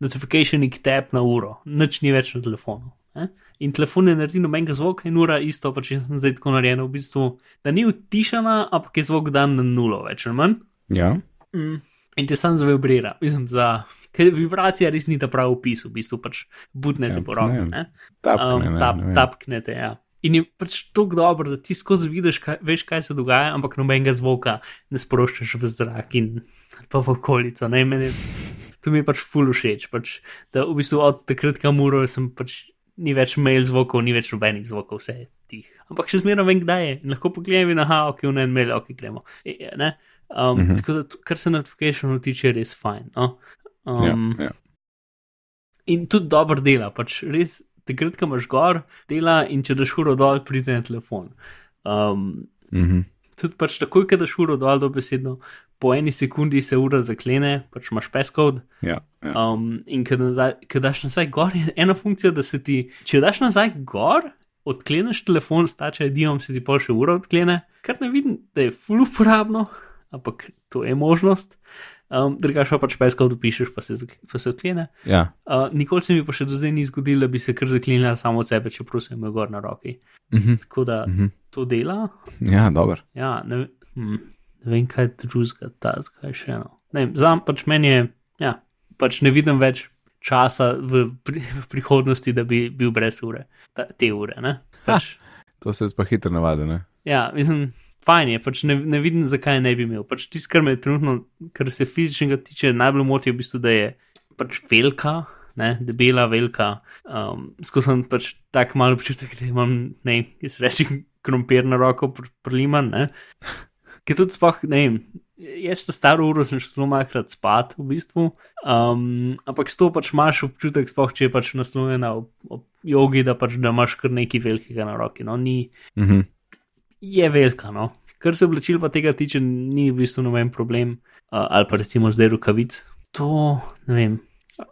S2: notifikationi k tep na uro, nič ni več na telefonu. Ne? In telefon ne naredi nobenega zvoka, in ura isto, pač jaz sem zdaj tako narejen, v bistvu, da ni utišana, ampak je zvok dan na nulo, več ali manj.
S1: ja.
S2: Mm. In te sam zavibrira, mislim, za. Ker vibracija res ni ta pravi opis, v bistvu pač budnete
S1: Ja,
S2: po roki.
S1: ne.
S2: ne.
S1: Tapkne,
S2: Um, tap, tapknete, ja. In je pač tako dobro, da ti skozi vidiš, kaj, veš, kaj se dogaja, ampak nobenega zvoka ne sproščaš v zrak in pa v okolico. Ne, meni, to mi je pač ful všeč. Pač, da v bistvu od takrat, kamuro sem pač ni več mail zvokov, ni več nobenih zvokov, vse je tih. Ampak še zmeraj vem, kdaj je. In lahko pogledam in aha, ok, v en mail, ok, gremo. E, e, ne? Um, mm -hmm. Tako da, kar se notifikationov tiče, je res fajn. No? Um,
S1: ja, ja.
S2: in tudi dobro dela, pač res takrat, ko imaš gor, dela in če daš uro dol, pride na telefon. Um,
S1: Mhm.
S2: tudi pač takoj, ko daš uro dol, dobesedno, po eni sekundi se ura zaklene, pač imaš peskod.
S1: ja, ja.
S2: Um, in ko da- ko daš nazaj gor, je ena funkcija, da se ti, če daš nazaj gor, odkleneš telefon, stača edijom, se ti pol še ura odklene, kar ne vidim, da je ful uporabno, ampak to je možnost. Um, Drugač pa pač peskov dopišeš, pa se, pa se odklene.
S1: ja.
S2: Uh, nikoli se mi pa še do zdaj ni zgodilo, da bi se kar zaklenila samo od sebe, čeprav sem imel gor na roki.
S1: Mhm.
S2: Tako da
S1: Mhm.
S2: to dela.
S1: ja dober.
S2: Ja, ne, hm, ne vem, kaj drugega ta zgaj še eno. Ne vem, Zam pač meni je, ja, pač ne vidim več časa v, pri, v prihodnosti, da bi bil brez ure, ta, te ure. Ne? Pač,
S1: To se pa hitro navadi, ne?
S2: ja, mislim, fajn je, pač ne, ne vidim, zakaj ne bi imel. Pač tisto, kar me trenutno, kar se fizičnega tiče, najbolj moti, je v bistvu, da je pač velika. Ne, debela, velika, um, skozi sem pač tako malo občutek, da imam, ne, jaz rečem, krompir na roko pr priliman, ne. Ker tudi spoh, ne vem, jaz to staro uro sem šel zelo malkrat spat, v bistvu, um, ampak s to pač imaš občutek, spoh, če je pač naslovljena ob, ob jogi, da pač da imaš kar nekaj velikega na roki, no, ni,
S1: Mhm.
S2: je velika, no. Kar se oblačil pa tega tiče, ni v bistvu noben problem, uh, ali pa recimo zdaj rokavic. To, ne vem,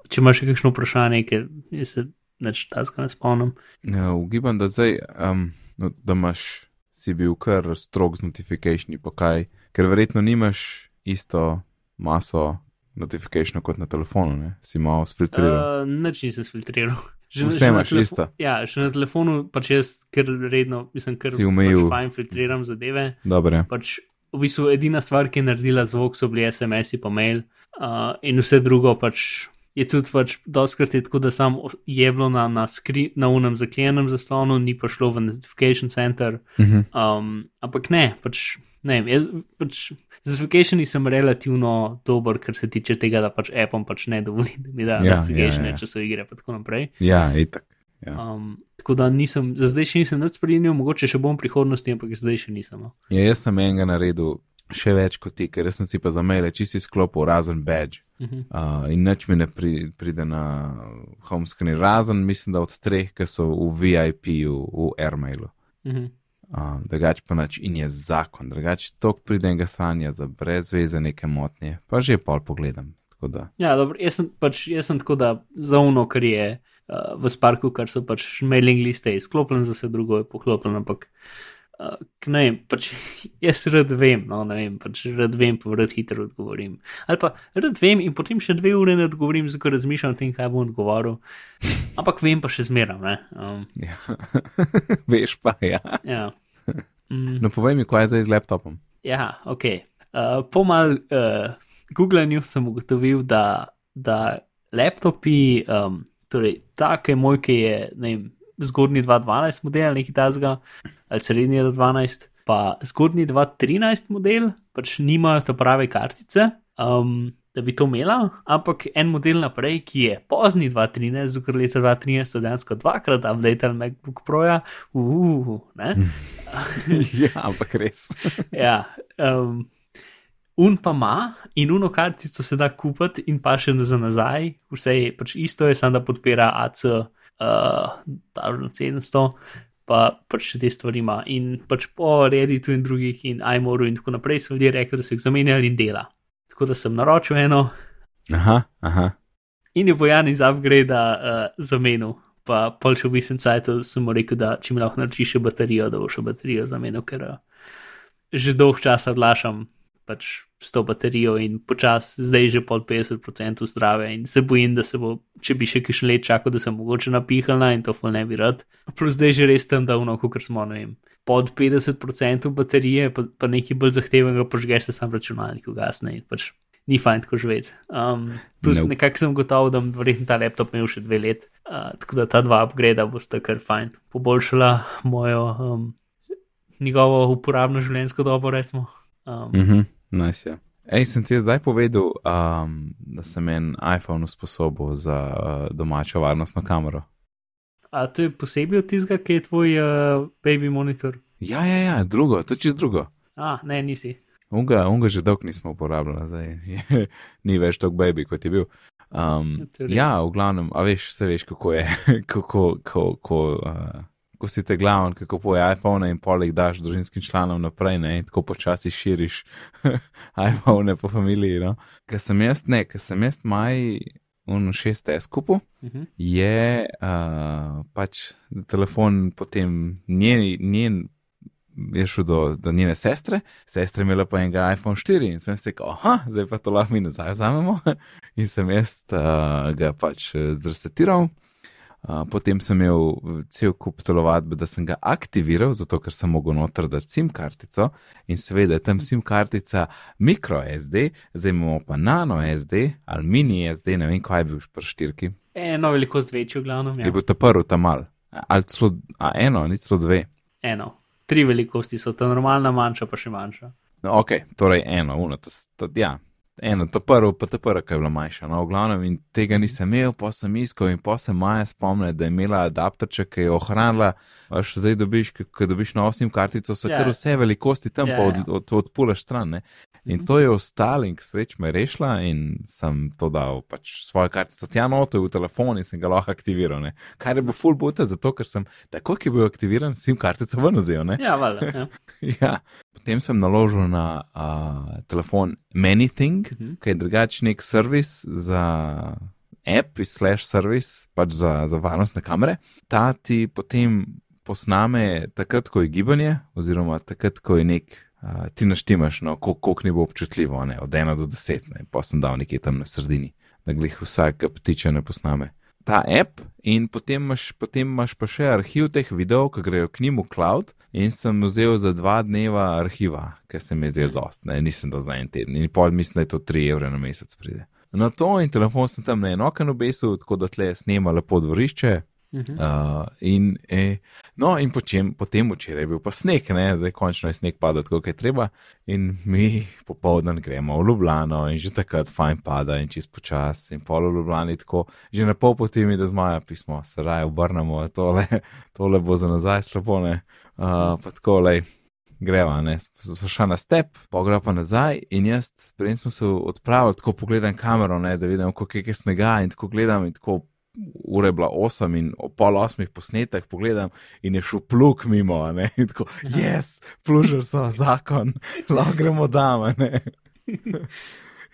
S2: če imaš še kakšno vprašanje, ker se neč tazga ne spomnim.
S1: Ja, ugibam, da zdaj, um, no, da imaš, si bil kar strog z notifikationi, pa kaj, ker verjetno nimaš isto maso notifikationa kot na telefonu, ne? si malo sfiltriral.
S2: Uh, Nič nisem filtriral.
S1: Vse
S2: na
S1: imaš isto.
S2: Ja, še na telefonu pač jaz kar redno, mislim, kar
S1: Si omejil.
S2: pač fajn filtriram zadeve.
S1: Dobro, je.
S2: Pač v bistvu edina stvar, ki je naredila zvok, so bili SMS-i pa mail uh, in vse drugo pač. Je tudi pač doskrat je tako, da sam je bilo na, na, skri, na unem zaklenjenem zaslonu, ni pa šlo v notification center.
S1: Mhm.
S2: Um, ampak ne, pač ne vem, jaz pač z notificationi sem relativno dober, kar se tiče tega, da pač Apple pač ne dovoli, da mi da
S1: Ja,
S2: notification,
S1: ja, ja.
S2: če so igre in tako naprej.
S1: Ja, itak. Ja.
S2: Um, tako da nisem, za zdaj še nisem nič spremenil, mogoče še bom v prihodnosti, ampak zdaj še nisem. no.
S1: Ja, jaz sem enega naredil še več kot ti, ker sem si pa za maile čisti sklopil razen badge.
S2: Mhm.
S1: Uh, in nič mi ne pri, pride na home screen, razen mislim, da od treh, ki so v VIP-ju, v AirMailu.
S2: Mhm.
S1: Uh, drugač pa nič in je zakon, drugač tok pride enega stanja za brez veze neke motnje, pa že pol pogledam.
S2: Ja, dobro, jaz sem, pač, jaz sem tako, da zavno, kar je uh, v Sparku, kar so pač mailing liste izklopljene, za vse drugo je poklopljeno, ampak uh, ne vem, pač jaz rad vem, no ne vem, pač rad vem, pa rad hitro odgovorim. Ali pa rad vem in potem še dve ure ne odgovorim, zato razmišljam o tem, kaj bom odgovoril. Ampak vem pa še zmeram, ne. Um,
S1: ja. veš pa, ja.
S2: ja. Mm.
S1: No, povej mi, kaj je zdaj z laptopom.
S2: Ja, ok. Uh, po mal uh, googlanju sem ugotovil, da, da laptopi, um, torej take moj, ki je ne vem, zgodnji 2012 model, neki tazga, ali srednji 2012, pa zgodnji 2013 model, pač nimajo te prave kartice. um, da bi to imela, ampak en model naprej, ki je pozni 2013, zato ker leta 2013 so dejansko dvakrat updated MacBook Proja, uh, ne.
S1: ja, ampak res.
S2: ja. Um, Un pa ima in uno kartico se da kupiti in pa še za nazaj, vse je pač isto, je samo da podpira AC uh, 1700, pa pač še te stvari ima. In pač po Redditu in drugih in iMoru in tako naprej so ljudje rekli, da so jih zamenjali in dela. Tako da sem naročil eno.
S1: Aha, aha.
S2: In je bojan iz upgrade uh, zamenil. Pa pol še v bistvu cajtu sem mu rekel, da če mi lahko naročiš še baterijo, da bo še baterijo zamenil, ker uh, že dolg časa odlašam pač s to baterijo in počasi, zdaj že pol 50% zdrave in se bojim, da se bo, če bi še kišen let čakal, da sem mogoče napihalna in to ful ne bi rad. Plus zdaj že res tam davno, kot smo, ne vem, pod 50% baterije, pa, pa nekaj bolj zahtevnega, požgeš se sam računalnik, ugasne in pač. Ni fajn tako živeti. Um, plus nope. nekako sem gotov, da bom verjetno ta laptop imel še dve let, uh, tako da ta dva upgrade bosta kar fajn. Poboljšala mojo um, njegovo uporabno življenjsko dobo, recimo. Um,
S1: mm -hmm. nice, ja. Ej, sem ti zdaj povedal, um, da sem en iPhone usposobil za uh, domačo varnostno kamero.
S2: A to je posebej od tistega, ki je tvoj uh, baby monitor?
S1: Ja, ja, ja, drugo, to čez drugo.
S2: A, ne, nisi.
S1: Unga, unga že dolgo nismo uporabljali, zdaj je, ni več tako baby, kot je bil. Um, ja, v glavnem, a veš, vse veš, kako je, kako, kako, kako uh, ko si te glavni, kako poje iPhone in poleg daš družinskim članom naprej, ne, in tako počasi širiš iPhone po familiji. No. Ker sem jaz, ne, ker sem jaz maj un 6S kupu, uh -huh. je uh, pač telefon potem njen. njen Je šel do, do njene sestre, sestra je imela pa enega iPhone 4 in sem rekel, ah, zdaj pa to lahko mi nazaj vzamemo. in sem jaz uh, ga pač zdrsetiral, potem sem imel cel kup telovadbe, da sem ga aktiviral, zato ker sem mogel noter dati SIM kartico in seveda tam SIM kartica mikro SD, zdaj imamo pa nano SD ali mini SD, ne vem, kaj je bil pri štirki.
S2: Eno velikost večjo, glavno. Ja.
S1: Je bil ta prvi tam mal, ali celo eno, ni celo dve.
S2: Eno, tri velikosti so, ta normalna manjša pa še manjša.
S1: No, ok, torej eno, uno, to, to, ja, eno, to prvo, pa to prvo, ki je bilo manjše. No, v glavnem, in tega nisem imel, pa sem iskal in pa sem Maja spomnil, da je imela adapterče, ki je ohranila, až zdaj dobiš, ko dobiš na osnim kartico, so yeah. kar ja. vse velikosti tam, yeah, pa od, od, od, odpulaš stran. Ne? In to je ostalo in sreč me rešila in sem to dal, pač svojo kartico tja noto v telefon in sem ga lahko aktiviral. Ne? Kar je bil full boot, zato ker sem tako, ki je bil aktiviran, sim kartico ven vzel.
S2: Ja, valjda. Ja.
S1: ja. Potem sem naložil na uh, telefon ManyThing, uh mhm. -huh. ki je drugačen nek servis za app, slash servis, pač za, za varnostne kamere. Ta ti potem posname takrat, ko je gibanje, oziroma takrat, ko je nek uh, ti naštimaš, no, koliko ni bo občutljivo, ne, od 1 do 10, ne, pa sem dal nekje tam na sredini, da glih vsak ptiče ne posname. Ta app in potem imaš, potem imaš pa še arhiv teh videov, ki grejo k njim v cloud in sem vzel za dva dneva arhiva, ker se mi je zdel dost, ne, nisem dal za en teden in pol mislim, da je to 3 evre na mesec pride. Na to in telefon sem tam na enokan obesil, tako da tle snema lepo dvorišče, Uh, in, e, no, in počem, potem včeraj je bil pa sneg, ne? zdaj končno je sneg padal, kot je treba. In mi popoldan gremo v Ljubljano in že takrat fajn pada in čist počas in polo v Ljubljani tako, že na pol poti mi da zmaja pismo, se raje obrnemo, tole, tole bo za nazaj slabo, ne. Uh, pa tako, lej. Greva, ne, so šla na step, pogra pa nazaj in jaz, prej smo se odpravili, tako pogledam kamero, ne, da vidim, koliko je snega in tako gledam in tako ura je bila 8 in o pol 8 posnetek pogledam in je šel pluk mimo, ne? in tako, jaz, plužer so zakon, lahko gremo dame.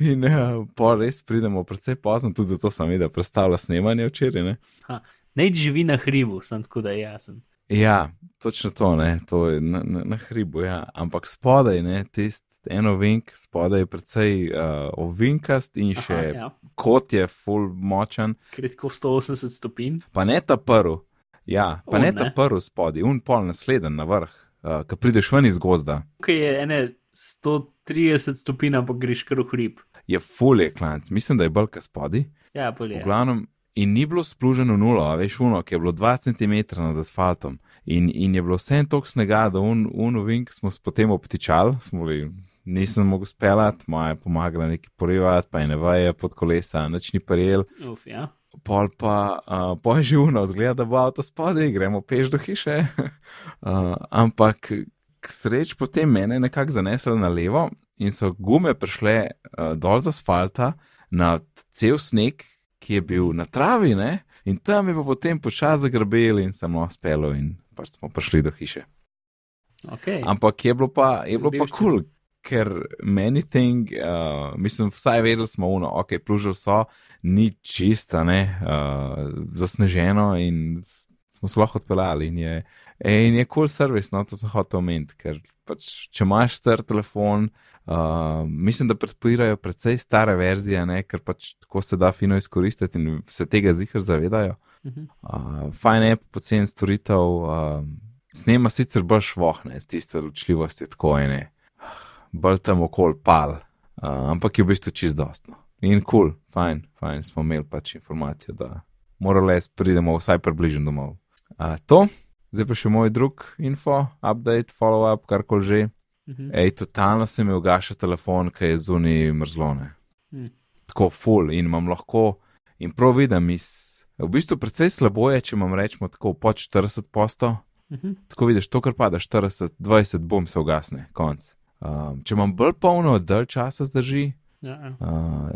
S1: In uh, pa res pridemo precej pozno, tudi zato sem videl, da predstavlja snemanje včeraj.
S2: Ne živi na hribu, sem tako da jasen.
S1: Ja, točno to, ne, to je na, na, na hribu, ja. ampak spodaj, ne, tisti eno vink, spodaj je precej uh, ovinkast in še Aha, ja. kot je full močen.
S2: Kratko 180 stopinj.
S1: Pa ne ta prvi, ja, pa o, ne, ne ta prvi spodaj, un pol nasleden na vrh, uh, ki prideš ven iz gozda.
S2: Tukaj je ene 130 stopinj, ampak greš kar v hrib.
S1: Je full je klanc, mislim, da je bolj spodaj.
S2: Ja, bolje.
S1: V glavnem, in ni bilo spluženo nulo, veš, uno, ki je bilo 2 cm nad asfaltom. In, in je bilo vse en tok snega, da un, un vink smo potem obtičali, smo bili nisem mogel speljati, moja je pomagala nekaj porivati, pa je ne vaje pod kolesa, nič ni prijel.
S2: Uf, ja.
S1: Pol pa uh, poživno, zgleda, da bo avto spodaj, gremo peš do hiše. uh, ampak k sreč potem mene je nekako zaneslo na levo in so gume prišle uh, dol z asfalta na cel sneg, ki je bil na travi, ne? in tam je pa potem počasi zagrbel in samo spelo in pač smo prišli do hiše.
S2: Okay.
S1: Ampak je bilo pa, je bilo pa kul, cool, ker many thing, uh, mislim, vsaj vedeli smo uno, ok, plužil so, ni čista, ne, uh, zasneženo in smo se lahko odpeljali in je, in je cool servis, no, to sem hotel omeniti, ker pač, če imaš star telefon, uh, mislim, da podpirajo precej stare verzije, ne, ker pač tako se da fino izkoristiti in se tega zihar zavedajo.
S2: Mhm.
S1: Uh, fajn je, pocen storitev, uh, snema sicer bolj švohne, z tiste ločljivosti, tako je ne, bolj tam okol pal, uh, ampak je v bistvu čist dostno. In kul, cool, fajn, fajn smo imeli pač informacijo, da morali pridemo vsaj približno domov. Uh, to, zdaj pa še moj drug info, update, follow-up, karkoli že.
S2: Mhm.
S1: Ej, totalno se mi ugaša telefon, ki je zunaj mrzlone.
S2: Mhm.
S1: Tako full in imam lahko, in prav vidim, iz, v bistvu precej slabo je, če imam rečemo tako pod 40 posto.
S2: Mhm.
S1: Tako vidiš, to, kar pada 40, 20, bom se ugasne, konc. Um, če imam bolj polno, dalj časa zdrži.
S2: Ja, ja.
S1: Uh,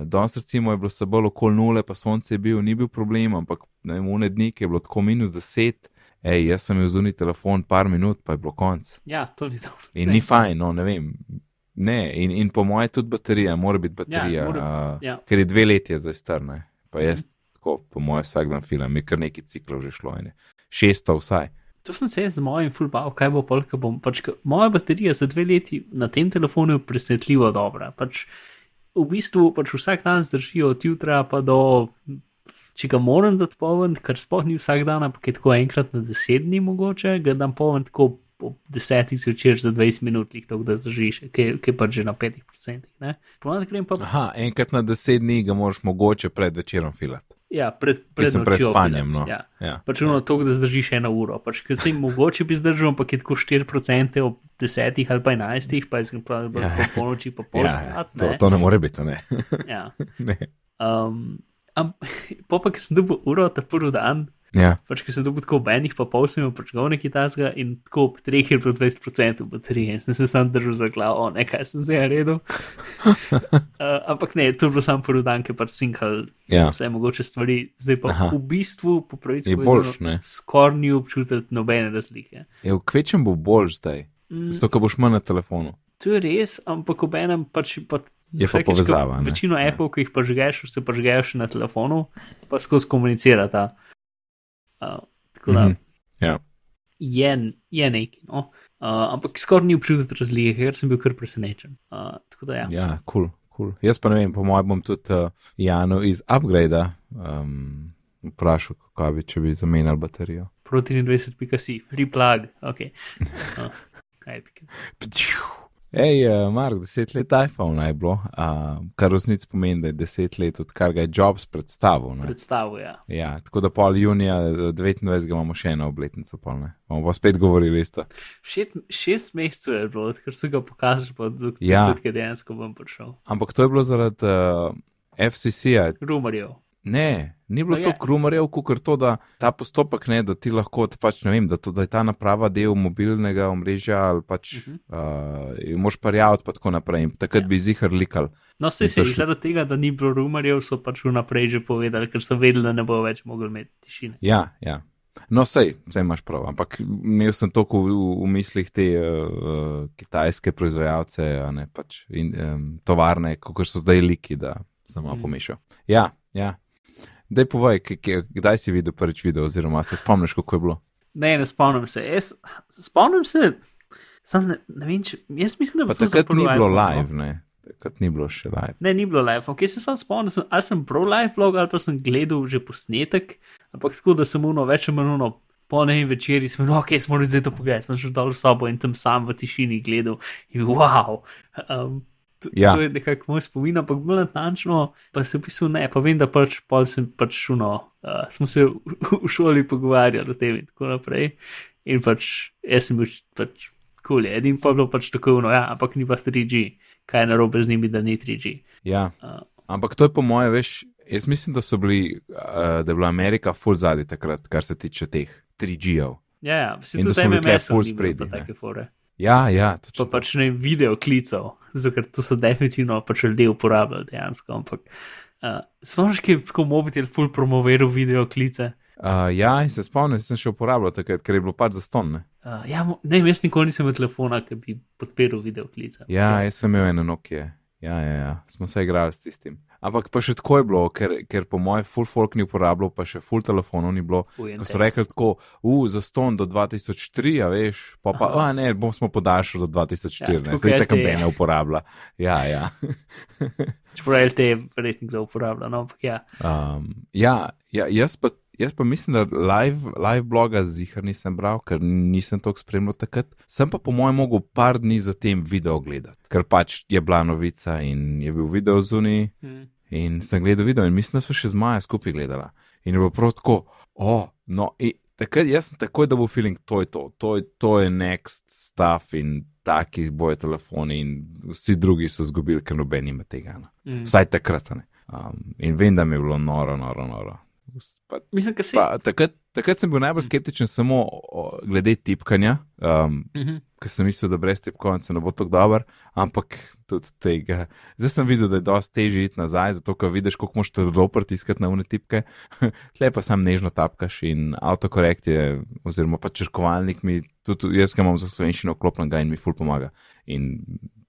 S1: danes recimo je bilo se bolj okoli nule, pa sonce je bil, ni bil problem, ampak ne vem, une dni, je bilo tako minus 10, ej, jaz sem imel zunaj telefon par minut, pa je bilo konc.
S2: ja, to ni dobro.
S1: In
S2: Ne.
S1: ni fajn, no, ne vem. Ne, in, in po mojem tudi baterija, mora biti baterija,
S2: Ja, mora-
S1: uh,
S2: ja.
S1: ker je dve leti je zdaj strne. Pa jaz, tako, po mojem, vsak dan filam, je kar neki ciklov že šlo, in je. šesto vsaj.
S2: To sem se jaz z mojim fulbav, kaj bo polka bom. Pač, moja baterija za dve leti na tem telefonu je presenetljivo dobra. Pač, v bistvu pač vsak dan zdrži od jutra pa do, če ga moram dati poln, kar sploh ni vsak dan, ampak je tako enkrat na deset dni mogoče, ga dam poln tako po desetih zvečer za 20 minut, lih to, da zdržiš, ki je- pač že na 5%. ne. Ponovadi grem pa
S1: Aha, enkrat na deset dni ga moraš mogoče pred večerom filati.
S2: Ja, pred, pred,
S1: Mislim, pred
S2: nočjo
S1: spanjem. No.
S2: Ja.
S1: Ja.
S2: Pač ono to, da zdržiš eno uro. Pač, ker se jim mogoče bi zdržal, ampak je tako 4% ob 10 ali pa 11, pa je zgolj
S1: Ja.
S2: ja. po polnoči, pa pol
S1: Ja,
S2: spat.
S1: to,
S2: ne.
S1: to ne more biti, ne.
S2: Ja.
S1: ne.
S2: Um, am, po pa, ki sem dobil uro ta prvi dan,
S1: Ja,
S2: pač, ki sem dobil tako ob enih, pa pol sem imel pač nekaj tasga in tako ob treh je bilo 20% baterije in sem se sam držal za glavo, ne kaj sem zdaj naredil. uh, ampak ne, to je bilo samo prvi dan, je pač sinkal
S1: ja.
S2: vse mogoče stvari, zdaj pa
S1: Aha.
S2: V bistvu po pravici? Skoraj ni občutiti nobene razlike.
S1: Je v kvečem bo boljš zdaj,
S2: Mm.
S1: zato ker boš manj na telefonu.
S2: To je res, ampak ob enem pač pa.
S1: Je pa
S2: vsakič, ko
S1: povezava, ne?
S2: Večino
S1: Ja.
S2: Apple, ki jih pažgeš, se pažgeš na telefonu, pa skozi komunicirata. Uh, tako da
S1: Mhm. Ja.
S2: je, je nekaj. No? Uh, ampak skoraj ni občutiti razlike, ker sem bil kar presenečen. Uh, tako da ja.
S1: Ja, kul. Cool, cool. Jaz pa ne vem, po mojem bom tudi uh, Janu iz upgrade um, vprašal, kako bi, če bi zamenjal baterijo.
S2: Proti 23.si, free plug, ok. Uh, kaj je pika?
S1: Hej, uh, Mark, deset let iPhone naj bilo, uh, kar v resnici pomeni, da je deset let, odkar ga je Jobs predstavil. Ne?
S2: Predstavo, ja.
S1: Ja, tako da pol junija eh, 29. imamo še eno obletnico, pol ne. Bomo pa spet govorili isto.
S2: Šest, šest mesecev je bilo, ker so ga pokazali, pa do
S1: Ja.
S2: ko dejansko bom prišel.
S1: Ampak to je bilo zaradi uh, FCC-ja.
S2: Rumarjev.
S1: Ne, ni bilo
S2: No
S1: to
S2: je.
S1: krumarjev, kot to, da ta postopek ne, da ti lahko, pač ne vem, da, to, da je ta naprava del mobilnega omrežja ali pač uh
S2: Mhm.
S1: -huh. uh, moš parjavati pa tako naprej. Takrat
S2: Ja.
S1: bi zihar likal.
S2: No, se se
S1: šli-
S2: zaradi tega, da ni bilo rumarjev, so pač vnaprej že povedali, ker so vedeli, da ne bo več mogli imeti tišine.
S1: Ja, ja. No, sej, sej imaš prav, ampak imel sem toliko v, v, v mislih te uh, kitajske proizvajalce, ne pač in, um, tovarne, kot so zdaj liki, da sem malo
S2: Mhm.
S1: pomešal. Ja, ja. Daj povej, k- k- kdaj si videl prvič video, oziroma se spomniš, kako je bilo?
S2: Ne, ne spomnim se. Jaz, spomnim se, sam ne, ne vem, če, jaz mislim, da bo to
S1: takrat ni bilo
S2: iPhone, no.
S1: live, ne. Takrat ni bilo še live.
S2: Ne, ni bilo live. Okay, se sam spomnim, sem, ali sem prav live blog, ali pa sem gledal že posnetek, ampak tako, da sem uno več ali manj uno. Po nekem večerji smo, no, ok, smo morali zdaj to pogledati, smo šli dol v sobo in tam sam v tišini gledal in wow. Um, to,
S1: Ja.
S2: to je nekako moj spomin, ampak bolj natančno, pa se v bistvu ne, pa vem, da pač pol sem pač uno, uh, smo se v, v šoli pogovarjali o tem in tako naprej. In pač jaz sem bil pač kul, cool, edin pa je bilo pač tako uno, ja, ampak ni pa 3G. kaj je narobe z njimi, da ni 3G.
S1: Ja.
S2: Uh,
S1: Ampak to je po moje, veš, jaz mislim, da so bili, uh, da je bila Amerika full zadnji takrat, kar se tiče teh 3G-ov.
S2: ja, ja,
S1: da
S2: tudi MMS-ov ni bilo take fore.
S1: Ja, ja,
S2: Pa
S1: točno.
S2: pač ne video klicev, zato ker to so definitivno pač ljudje uporabljali dejansko. Ampak uh, spomniš, ki je tako mobitel full promoviral video klice.
S1: Uh, ja, se spomnim, sem še uporabljal takrat, ker je bilo pač zaston. Ne?
S2: Uh, ja, ne, jaz nikoli nisem imel telefona, ki bi podpiral video klice.
S1: Ja, jaz sem imel eno Nokia. Ja, ja, ja, smo se igrali s tistim. Ampak pa še tako je bilo, ker, ker po mojem full folk ni uporabljal, pa še full telefonov ni bilo. Ko so rekli tako, uh, za ston do 2003, a veš, pa pa, a ne, bom smo podaljšali do 2004,
S2: Ja,
S1: ja,
S2: tako
S1: zdaj tako
S2: LTE.
S1: ne uporablja. Ja, ja.
S2: Čeprav LTE verjetno kdo uporablja, no, ampak ja.
S1: Um, ja, ja jaz, pa, jaz pa mislim, da live, live bloga zihar nisem bral, ker nisem toliko spremljal takrat. Sem pa po mojem mogel par dni zatem video gledati, ker pač je bila novica in je bil video zunaj.
S2: Hm.
S1: In sem gledal video in mislim, da so še z Maja skupaj gledala. In je bilo prav tako, o, oh, no, in takrat jaz sem takoj, da bo feeling, to je to, to je, to je next stuff in taki bojo telefoni in vsi drugi so zgubili, ker noben ima tega. No.
S2: Mm.
S1: Vsaj takrat. ne. Um, in vem, da mi je bilo noro, noro, noro. Pa,
S2: Mislim, si.
S1: pa, takrat, takrat sem bil najbolj skeptičen samo o, glede tipkanja, um,
S2: Mhm.
S1: ker sem mislil, da brez tipkovnice ne bo tako dober, ampak tudi tega. Zdaj sem videl, da je dosti težje iti nazaj, zato ker vidiš, koliko moš trdo pritiskati na une tipke. Tle pa sam nežno tapkaš in autokorekt je, oziroma pa črkovalnik mi, tudi jaz ga imam za slovenščino vklopljenega in mi ful pomaga. In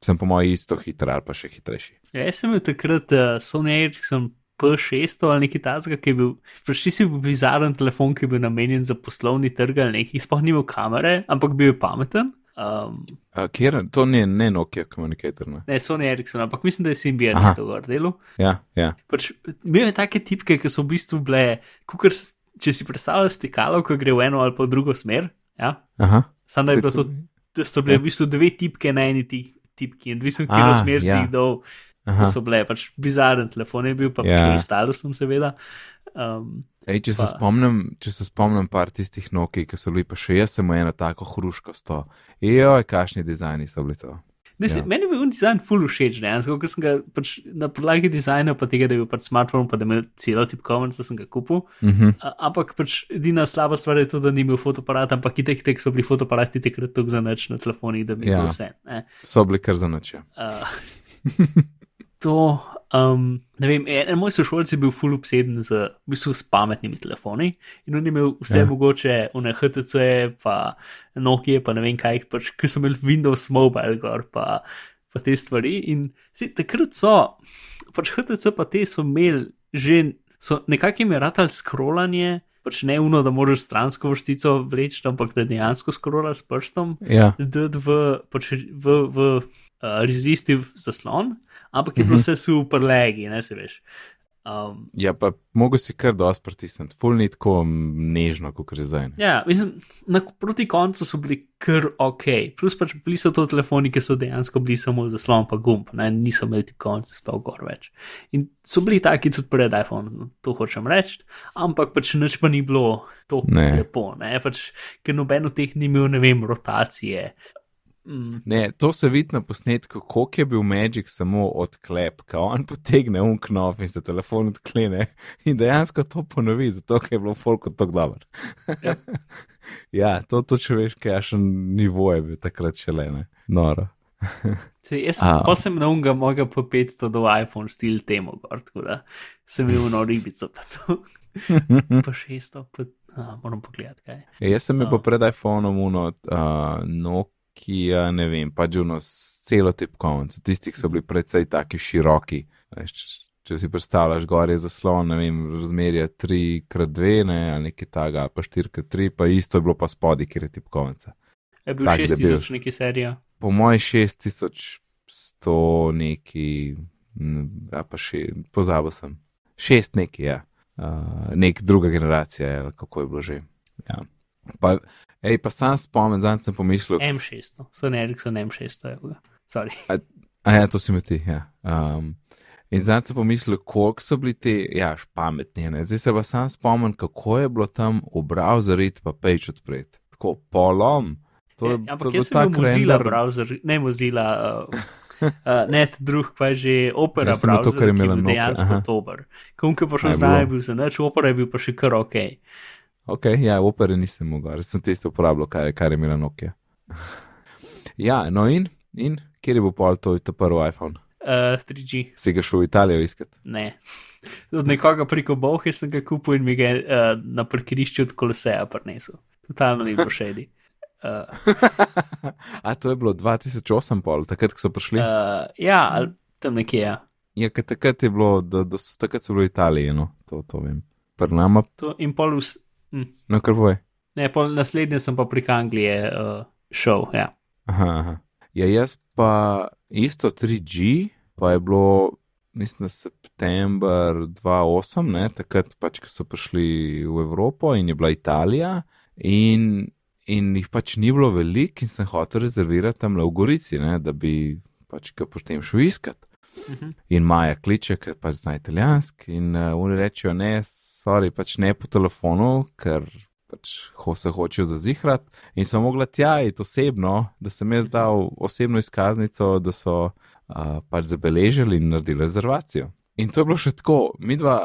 S1: sem po mojem isto hiter ali pa še hitrejši.
S2: Ja, jaz sem takrat uh, Sony Ericsson P600 ali nekaj takega, ki je bil, ti si bil bizaren telefon, ki je bil namenjen za poslovni trg ali nekaj, sploh ni imel kamere, ampak bil je pameten. Um,
S1: Uh, kjer, to ni ne Nokia Communicator. Ne?
S2: ne, Sony Ericsson, ampak mislim, da je Symbian isto gor delo.
S1: Ja, ja.
S2: Pač, imel je take tipke, ki so v bistvu bile, kukor, s- če si predstavljaš stikalo, ki gre v eno ali pa v drugo smer. Ja?
S1: Aha.
S2: Samo da je bilo
S1: to-
S2: da so bile v bistvu dve tipke na eni ti, tipki in odvisno, kje
S1: A,
S2: smer si
S1: ja.
S2: jih dol.
S1: Aha.
S2: so bile, pač bizaren telefon je bil, pa
S1: Ja.
S2: yeah. pač stalusom, seveda. Um,
S1: Ej, če, se
S2: Pa-
S1: spomnim, če se spomnim par tistih Nokia, ki so bili pa še jaz, sem eno tako hruškasto. Joj, kakšni dizajni so bili to.
S2: ne, ja.
S1: Ja.
S2: Meni je bil dizajn full všeč, dejansko, ker sem ga pač na podlagi dizajna, pa tega, da je bil pač smartphone, pa da je imel celo tipkovnico, sem ga kupil.
S1: Uh -huh.
S2: A, ampak pač edina slaba stvar je to, da ni imel fotoaparat, ampak itek, tek so bili fotoaparati takrat tako za nič na telefonih, da bi
S1: Ja.
S2: bilo vse. Ne.
S1: So bili kar za noč. ja.
S2: Uh, to, um, ne vem, en, en moj sošolc je bil full obseden z, v bistvu, s pametnimi telefoni in on je imel vse
S1: Ja.
S2: mogoče, une HTC, pa Nokia, pa ne vem kaj, pač, ki so imeli Windows Mobile gor, pa, pa te stvari. In si, takrat so, pač HTC pa te so imeli že, so nekako jim je ratal scrollanje. Pač ne uno, da moraš stransko vrstico vleči, ampak da dejansko skrolaš s prstom.
S1: Ja,
S2: dati v, pač v, v uh, resistiv zaslon, ampak je bilo vse super legi, ne se veš. Um,
S1: ja pa mogo si kar dosti pritisniti, full ni tako nežno, kot je zdaj. ne.
S2: ja, mislim, na, proti koncu so bili kar ok, plus pač bili so to telefoni, ki so dejansko bili samo zaslon pa gumb, ne, niso imeli ti konce spal gor več. In so bili taki tudi pred iPhone, to hočem reči, ampak pač nič pa ni bilo to
S1: Ne.
S2: lepo, ne, pač, ker noben od teh ni imel, ne vem, rotacije. Mm.
S1: Ne, to se vidi na posnetku, koliko je bil Magic samo odklep, ko on potegne un knov in se telefon odklene in dejansko to ponovi, zato ker je bilo folko tako dobro.
S2: Ja.
S1: ja, to, to če veš, kakšen nivo je bil takrat še le, ne. Noro.
S2: Se, jaz
S1: A.
S2: pa sem na unga mojega P500 do iPhone stil temu gor, tako da sem imel no ribico, pa to. pa šesto, pa a, moram pogledati kaj.
S1: Ja, jaz sem imel pa pred iPhonom uno uh, Nokia, ne vem, pač uno s celo tipkovnico, tistih so bili precej taki široki. Veš, če, če si predstavljaš, gor je zaslon, ne vem, razmerje 3x2, ne, ali nekaj taga, ali pa 4x3, pa isto je bilo pa spodaj, kjer je tipkovnica.
S2: Je bil
S1: Tak
S2: 6000
S1: debel.
S2: neki serija.
S1: Po mojem 6100 neki, m, ja pa še, pozabil sem. Šest neki, ja. Uh, nek druga generacija, je, kako je bilo že. Ja. Pa, ej, pa sam spomnim, zdaj sem pomislil,
S2: M600, Sony Ericsson M600 je bil. Sorry.
S1: a ja, to si mi ti, ja. Um, in zdaj sem pomislil, koliko so bili ti, ja, pametni, ne. Zdaj se pa sam spomnim, kako je bilo tam v browserju pa page odpreti. Tako polom. To je, to
S2: ampak jaz sem bil Mozilla
S1: render.
S2: browser, ne Mozilla, uh, Uh, ne, drug pa je že opera,
S1: sem na to,
S2: browser,
S1: kar je imela
S2: bil
S1: Nokia,
S2: dejansko dober. Kom, ki pa
S1: A je
S2: je
S1: bilo?
S2: bil za nič, opera je bil pa še kar ok.
S1: Ok, ja, opere nisem mogel, sem tisto uporabljal, kar, kar je imela Nokia. ja, no in, in kjer je bil pol to, to prvi iPhone?
S2: Uh, 3G,
S1: Si ga šel v Italijo iskat?
S2: ne. Od nekoga preko Bohe sem ga kupil in mi ga uh, na parkirišču od Koloseja prinesel. Totalno ni bilo šedi. Uh,
S1: A to je bilo 2008, pol, takrat, ko so prišli. Uh,
S2: ja, ali tam nekje. Ja.
S1: ja, takrat je bilo, da, da so takrat so bili v Italiji, no, to, to vem. Prnama,
S2: To, in pol, vs, hm,
S1: no kar boje.
S2: ne, pol naslednji sem pa prek Anglije uh, šel. Ja.
S1: Aha, aha. Ja, jaz pa isto 3G, pa je bilo, mislim, september 2008, ne, takrat pač, ko so prišli v Evropo in je bila Italija, in, in jih pač ni bilo veliko, in sem hotel rezervirati tam v Gorici, ne, da bi pač ga potem šel iskat.
S2: Mhm.
S1: In Maja kliče, ker pač zna italijansk, in uh, oni rečejo, ne, sorry, pač ne po telefonu, ker pač ho, se hočejo zazihrati. In sem mogla tja iti osebno, da sem jaz dal osebno izkaznico, da so uh, pač zabeležili in naredili rezervacijo. In to je bilo še tako, mi dva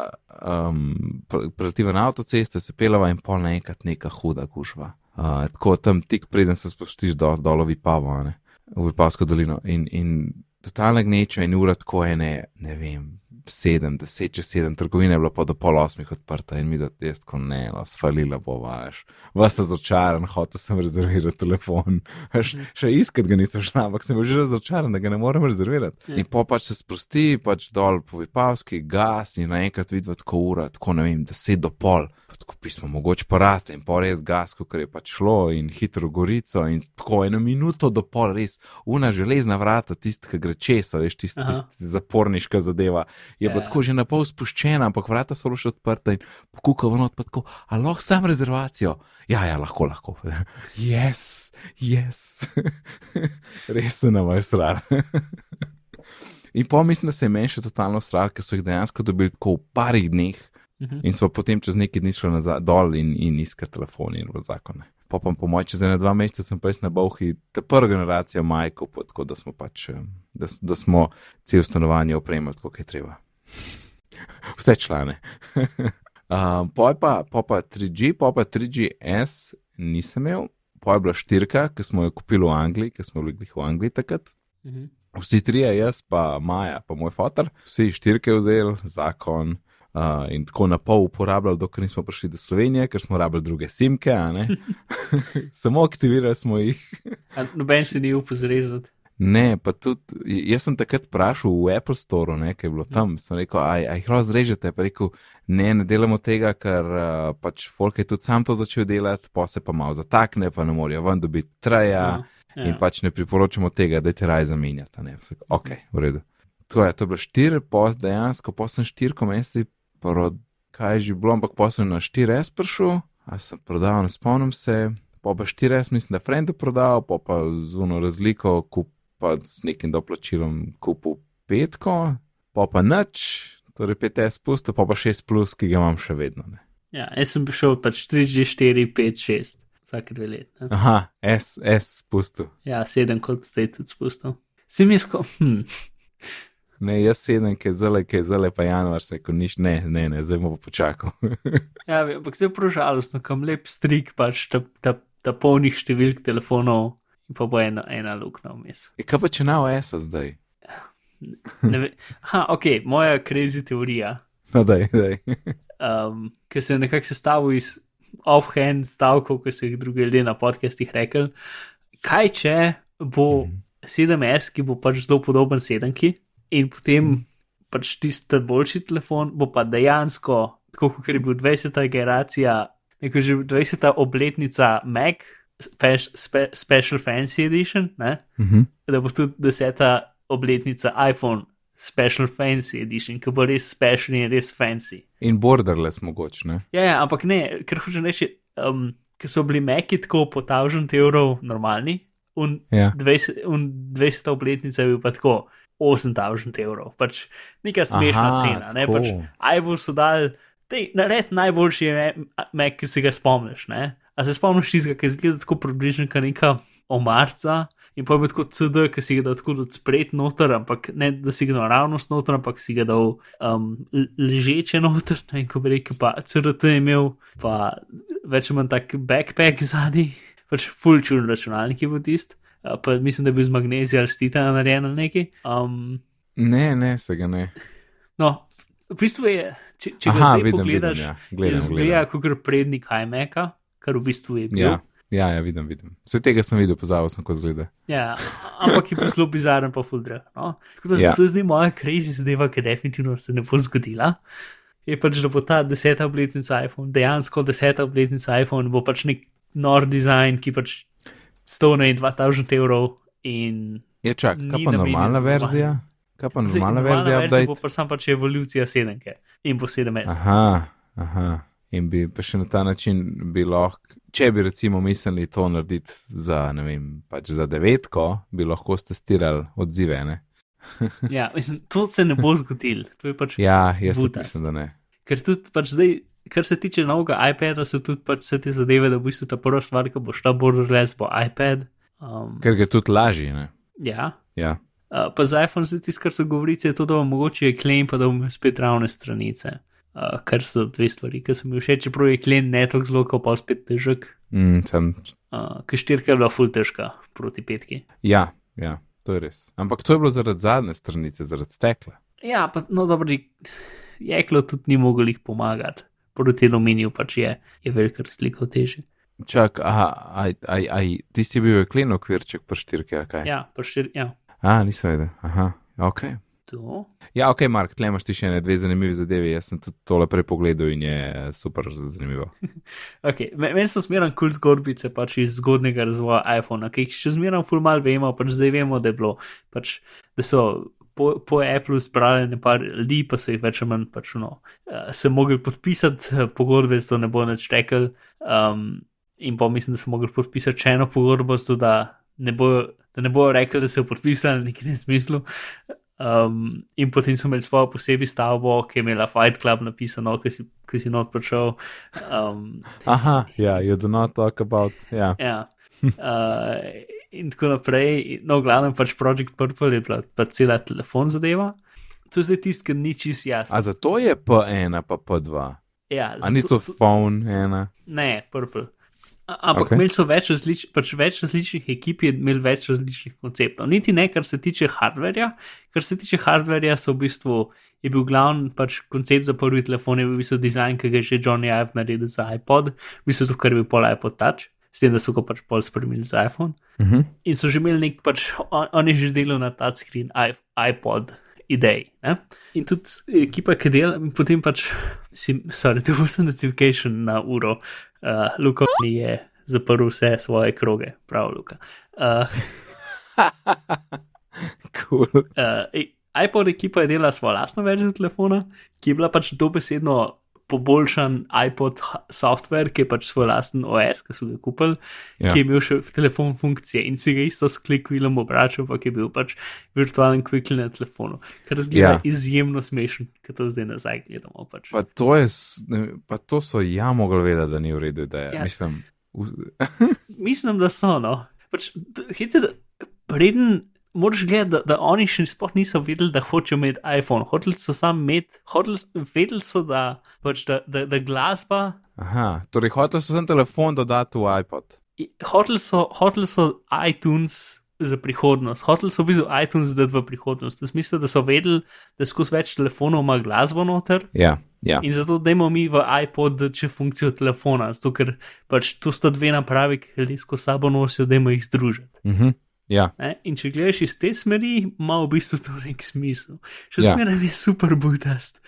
S1: um, preletivo na avtocesto, se pelava in pol naenkrat neka huda gužva. Uh, tako tam tik preden se spustiš do, dol v Vipavo, ne, v Vipavsko dolino. In, in totalna gneča in ura tako ene, ne vem, sedem, deset, če sedem, trgovina je bila pa do pol osmih odprta in mi da jaz tako ne, no, svalila bo vaš. Vas razočaran, hotel sem rezervirati telefon. Veš, še iskat ga nisem šla, ampak sem bil že razočaran, da ga ne morem rezervirati. In po pač se sprosti, pač dol po Vipavski, gas in naenkrat vidva tako ura, tako ne vem, deset do pol. Pa tako pismo, mogoče porate in pol res gas, ko je pač šlo in hitro gorico in tako eno minuto do pol res, una železna vrata, tisti, ki gre česa, veš, tisti,
S2: Aha.
S1: tisti zaporniška zadeva, je bila
S2: Ja.
S1: tako že na pol spuščena, ampak vrata so bila še odprta in pokukava not pa tako, a lahko sam rezervacijo? Ja, ja, lahko, lahko. Yes, yes. res se nam je strar. In pa mislim, da se je meni še totalno strar, ker so jih dejansko dobili tako v parih dneh
S2: Mhm.
S1: in so potem čez nekaj dni šli nazaj dol in, in iskati telefon in zakone. Pa pa po mojem, čez ene dva meseca sem pa jaz na Bovhi, ta prva generacija majkov, tako da smo pač, da, da smo cel stanovanje opremili, kot je treba. Vse člane. um, poj pa, poj pa 3G, poj pa 3GS nisem imel, poj je bila štirka, ki smo jo kupili v Angliji, ker smo bili glih v Angliji takrat.
S2: Mhm.
S1: Vsi trije, jaz pa Maja, pa moj fotor, vsi štirke vzeli, zakon. Uh, in tako na pol uporabljali, dokler nismo prišli do Slovenije, ker smo rabili druge simke. Samo aktivirali smo jih.
S2: Noben se ni upozoril.
S1: Ne, pa tudi, jaz sem takrat vprašal v Apple Store, nekaj je bilo tam, sem rekel, aj, aj jih razrežete, pa rekel, ne, ne delamo tega, ker uh, pač folk je tudi sam to začel delati, pa se pa malo zatakne, pa ne morejo ven dobiti traja.
S2: Ja.
S1: In pač ne priporočamo tega, da te raj zamenjata. Ne? Vse, ok, v redu. To je, to je bilo štiri, pos dejansko, pos sem štirko meseci, kaj je že bilo, ampak pos sem na 4S prišel, a sem prodal, ne spomnim se, pa pa 4S mislim, da Frendu prodal, pa pa z uno razliko, kup, pa z nekim doplačilom kupil petko, pa pa nič, torej 5S pusto, pa pa 6 plus, ki ga imam še vedno. Ne?
S2: Ja, jaz sem prišel pač 3G, 4, 5, 6, vsake dve leti. ne.
S1: Aha, S, S pusto.
S2: Ja, sedem kot zdaj tudi spustil. Si mi sko, hm,
S1: Ne, jaz sedem, ki je zele, ki je zele, pa januar se, ko niš, ne, ne, ne, zdaj bomo počakal.
S2: ja, ampak zdaj prav žalostno, kam lep strik pač ta, ta, ta polnih številk telefonov in pa bo ena, ena luknja vmes.
S1: E, kaj pa če na OS zdaj?
S2: Ne ve- Aha, ok, moja crazy teorija,
S1: No, daj, daj.
S2: um, ki se je nekako sestavil iz offhand stavkov, ki so jih drugi ljudje na podcastih rekli. Kaj če bo 7S, ki bo pač zelo podoben 7, in potem pač tisti boljši telefon bo pa dejansko, tako kot je bil 20. generacija, neko že 20. obletnica Mac, Spe- Spe- Special Fancy Edition, ne?
S1: Mhm.
S2: da bo tudi 10. obletnica iPhone. Special Fancy Edition, ki bo res special in res fancy.
S1: In borderless mogoče, ne?
S2: Ja, ja ampak ne, ker hočem reči, um, ker so bili meki tako po 1000 evrov normalni, in
S1: Ja.
S2: 20, un 20. obletnica je bil pa tako 8000 evrov, pač neka smešna
S1: Aha,
S2: cena. Ne,
S1: tako.
S2: pač iPhone so dal, tej, nared najboljši Mac, ki se ga spomniš. Ne? A se spomniš tistega, ki izgleda tako približno kot neka omarca in pa je bil tako CD, ki si ga dal tako odspret noter, ampak ne da si ga dal ravnost noter, ampak si ga dal um, ležeče noter, ne, in ko bi rekel, pa CRT je imel, pa več ali manj tak backpack zadnji, pač full čuden računalnik je bil tist. Uh, pa mislim, da je bil z magnezija ali stita narejen ali nekaj. Um,
S1: Ne, ne, se ga ne.
S2: no, v bistvu je, če, če ga
S1: Aha,
S2: zdaj
S1: vidim,
S2: pogledaš,
S1: vidim, ja. Gledam,
S2: izgleda
S1: gledam.
S2: kot prednik iMaca, kar v bistvu je bil.
S1: Ja, ja, ja, vidim, vidim. Vse tega sem videl, pozabil sem, ko zgleda.
S2: Ja, ampak je zelo bizaren, pa fuldre. No? Tako da
S1: Ja.
S2: to zdaj moja crazy zadeva, ki definitivno se ne bo zgodila. Je pač, da bo ta deseta obletnica iPhone, dejansko deseta obletnica iPhone, bo pač nek nor dizajn, ki pač stone 2000 evrov in
S1: Je čak, kaj pa normalna verzija? Kaj pa normalna
S2: normalna
S1: verzija
S2: verzija bo
S1: update?
S2: pa sam pač evolucija sedemke in bo 7S.
S1: Aha, aha. In bi pa še na ta način bi lahko, če bi recimo mislili to narediti za, ne vem, pač za devetko, bi lahko testirali odzive, ne?
S2: Ja, mislim, to se ne bo zgodilo. To je pač
S1: Ja, jaz mislim, da ne.
S2: Ker tudi pač zdaj, kar se tiče novega iPada, so tudi pač vse te zadeve, da v bistvu ta prva stvar, ki bo šla bolj res, bo iPad. Um,
S1: Ker je tudi lažje, ne?
S2: ja.
S1: Ja.
S2: Uh, pa za iPhone zdaj tisto, kar so govorice, je to, da bo mogoče claim, pa da bomo spet ravne stranice. Uh, kar so dve stvari, ki so mi všeč, čeprav je claim ne tako zelo, kot pa spet težek.
S1: Mm, sem,
S2: Uh, ker štirka je bila full težka proti petki.
S1: ja, ja, to je res. Ampak to je bilo zaradi zadnje stranice, zaradi stekla.
S2: Ja, pa no dobro, jeklo tudi ni mogel jih pomagati. Proti aluminiju pač je, je veliko sliko teže.
S1: Čak, aha, aj, aj, aj, tisti je bil jeklen okvirček pa štirke, kaj?
S2: Ja, pa štir, ja.
S1: A, nisem vedel, aha, ok.
S2: To.
S1: Ja, ok, Mark, tle imaš ti še ene dve zanimive zadeve, jaz sem tudi tole prej pogledal in je eh, super zanimivo.
S2: Okay. me- Meni so smeran kul cool zgodbice pač iz zgodnega razvoja iPhona, ki jih še zmeram ful mal vemo, pač zdaj vemo, da je bilo, pač, da so po, po Apple zbrali nekaj ljudi, pa so jih več ali manj pač no, uh, se mogli podpisati uh, pogodbe, zato ne bo nič rekel. Um, in pa mislim, da so mogli podpisati še eno pogodbo, zato da ne bojo, da ne bojo rekli, da so podpisali, nekaj ne smislu. Um, in potem so imeli svojo posebej stavbo, ki je imela Fight Club napisano, ki si, ki si not prišel. Um,
S1: Aha, ja, you do not talk about, ja.
S2: Ja. Uh, in tako naprej, no, glavno pač Project Purple je bila pa cela telefon zadeva. To je zdaj tisto, kar ni čist jasno.
S1: A zato je P1 pa P2.
S2: Ja,
S1: A ni to
S2: zato-
S1: phone ena?
S2: Ne, Purple. Ampak
S1: Ok.
S2: okay. imeli so več, različ, pač več različnih ekip, je imel več različnih konceptov. Niti ne, kar se tiče hardverja. Kar se tiče hardverja, so v bistvu je bil glavni pač koncept za prvi telefon, je bil v bistvu dizajn, ki ga je že Johnny Ive naredil za iPod, v bistvu to, kar je bil pol iPod Touch, s tem, da so ga pač pol spremenili za iPhone.
S1: Uh -huh.
S2: In so že imeli nek, pač, on, on je že delal na touchscreen i- iPod idej. Ne? In tudi ekipa, ki dela, potem pač, si, sorry, to sem notification na uro, uh, Luka mi je zaprl vse svoje kroge, prav, Luka. Uh,
S1: cool.
S2: uh, iPod ekipa je delala svojo lastno verzijo telefona, ki je bila pač dobesedno poboljšan iPod software, ki je pač svoj lasten OS, ki so ga kupili,
S1: Ja.
S2: ki je imel še telefon funkcije in si ga isto s klikvilom obračal, ampak je bil pač virtualen klikl na telefonu, kar zgleda
S1: Ja.
S2: izjemno smešen, ker to zdaj nazaj gledamo. Pač.
S1: Pa to, je, pa to so ja mogli vedeti, da ni v redu, da je.
S2: Ja.
S1: Mislim,
S2: Mislim, da so, no. Pač, Hicer, preden moraš gledati, da, da oni še sploh niso vedeli, da hočejo imeti iPhone. Hoteli so sam imeti, hoteli, vedeli so, da, pač, da, da, da glasba,
S1: aha, torej hotel so sem telefon dodati v iPod.
S2: hoteli so, hotel so iTunes. Za prihodnost. Hoteli so v bistvu iTunes dati v prihodnost. V smislu, da so vedeli, da skozi več telefonov ima glasbo noter
S1: Ja, ja.
S2: in zato dajmo mi v iPod še funkcijo telefona, zato ker pač to sta dve napravi, ki jih skozi sabo nosijo, dajmo jih združiti.
S1: Uh -huh. Ja.
S2: Ne? In če gledaš iz te smeri, ima v bistvu to nek smisel. Še
S1: Ja.
S2: zmeraj je super budast.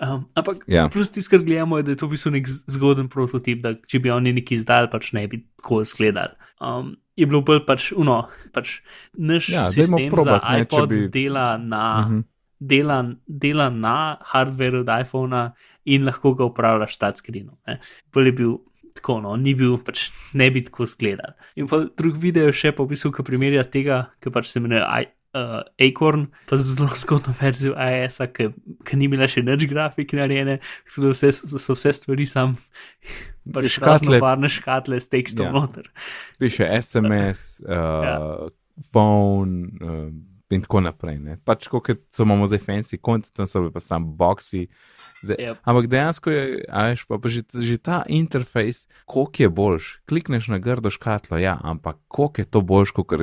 S2: Um, ampak
S1: Ja.
S2: plus tisto, kar gledamo, je, da je to v bistvu nek zgoden prototip, da če bi oni neki izdali, pač ne bi tako izgledali. Um, je bilo bolj pač, uno, pač naš
S1: Ja,
S2: sistem
S1: probat,
S2: za
S1: ne,
S2: iPod
S1: bi-
S2: dela na.
S1: Mhm.
S2: Dela, dela na hardwareu od iPhona in lahko ga upravljaš s touchscreenom. ne. Bolj je bil tako, no, ni bil, pač ne bi tako izgledal. In pa drug video še, v bistvu, ki primerja tega, ki pač se imenuje I- uh, Acorn, pa zelo zgodno verzijo iOS-a, ki, ki ni imela še nič grafik narejene, tako da vse, so vse stvari sam. Pač
S1: Škatle.
S2: varne škatle s tekstom
S1: Ja.
S2: ja. noter.
S1: Piše SMS, uh, ja. phone. Uh, In tako naprej. Ne. Pač, kot so imamo zdaj fancy konti, tam so pa samo boxi. De,
S2: Yep.
S1: Ampak dejansko je, a veš, pa, pa že, že ta interfejs, koliko je boljš. Klikneš na grdo škatlo, ja, ampak koliko je to boljš, kot,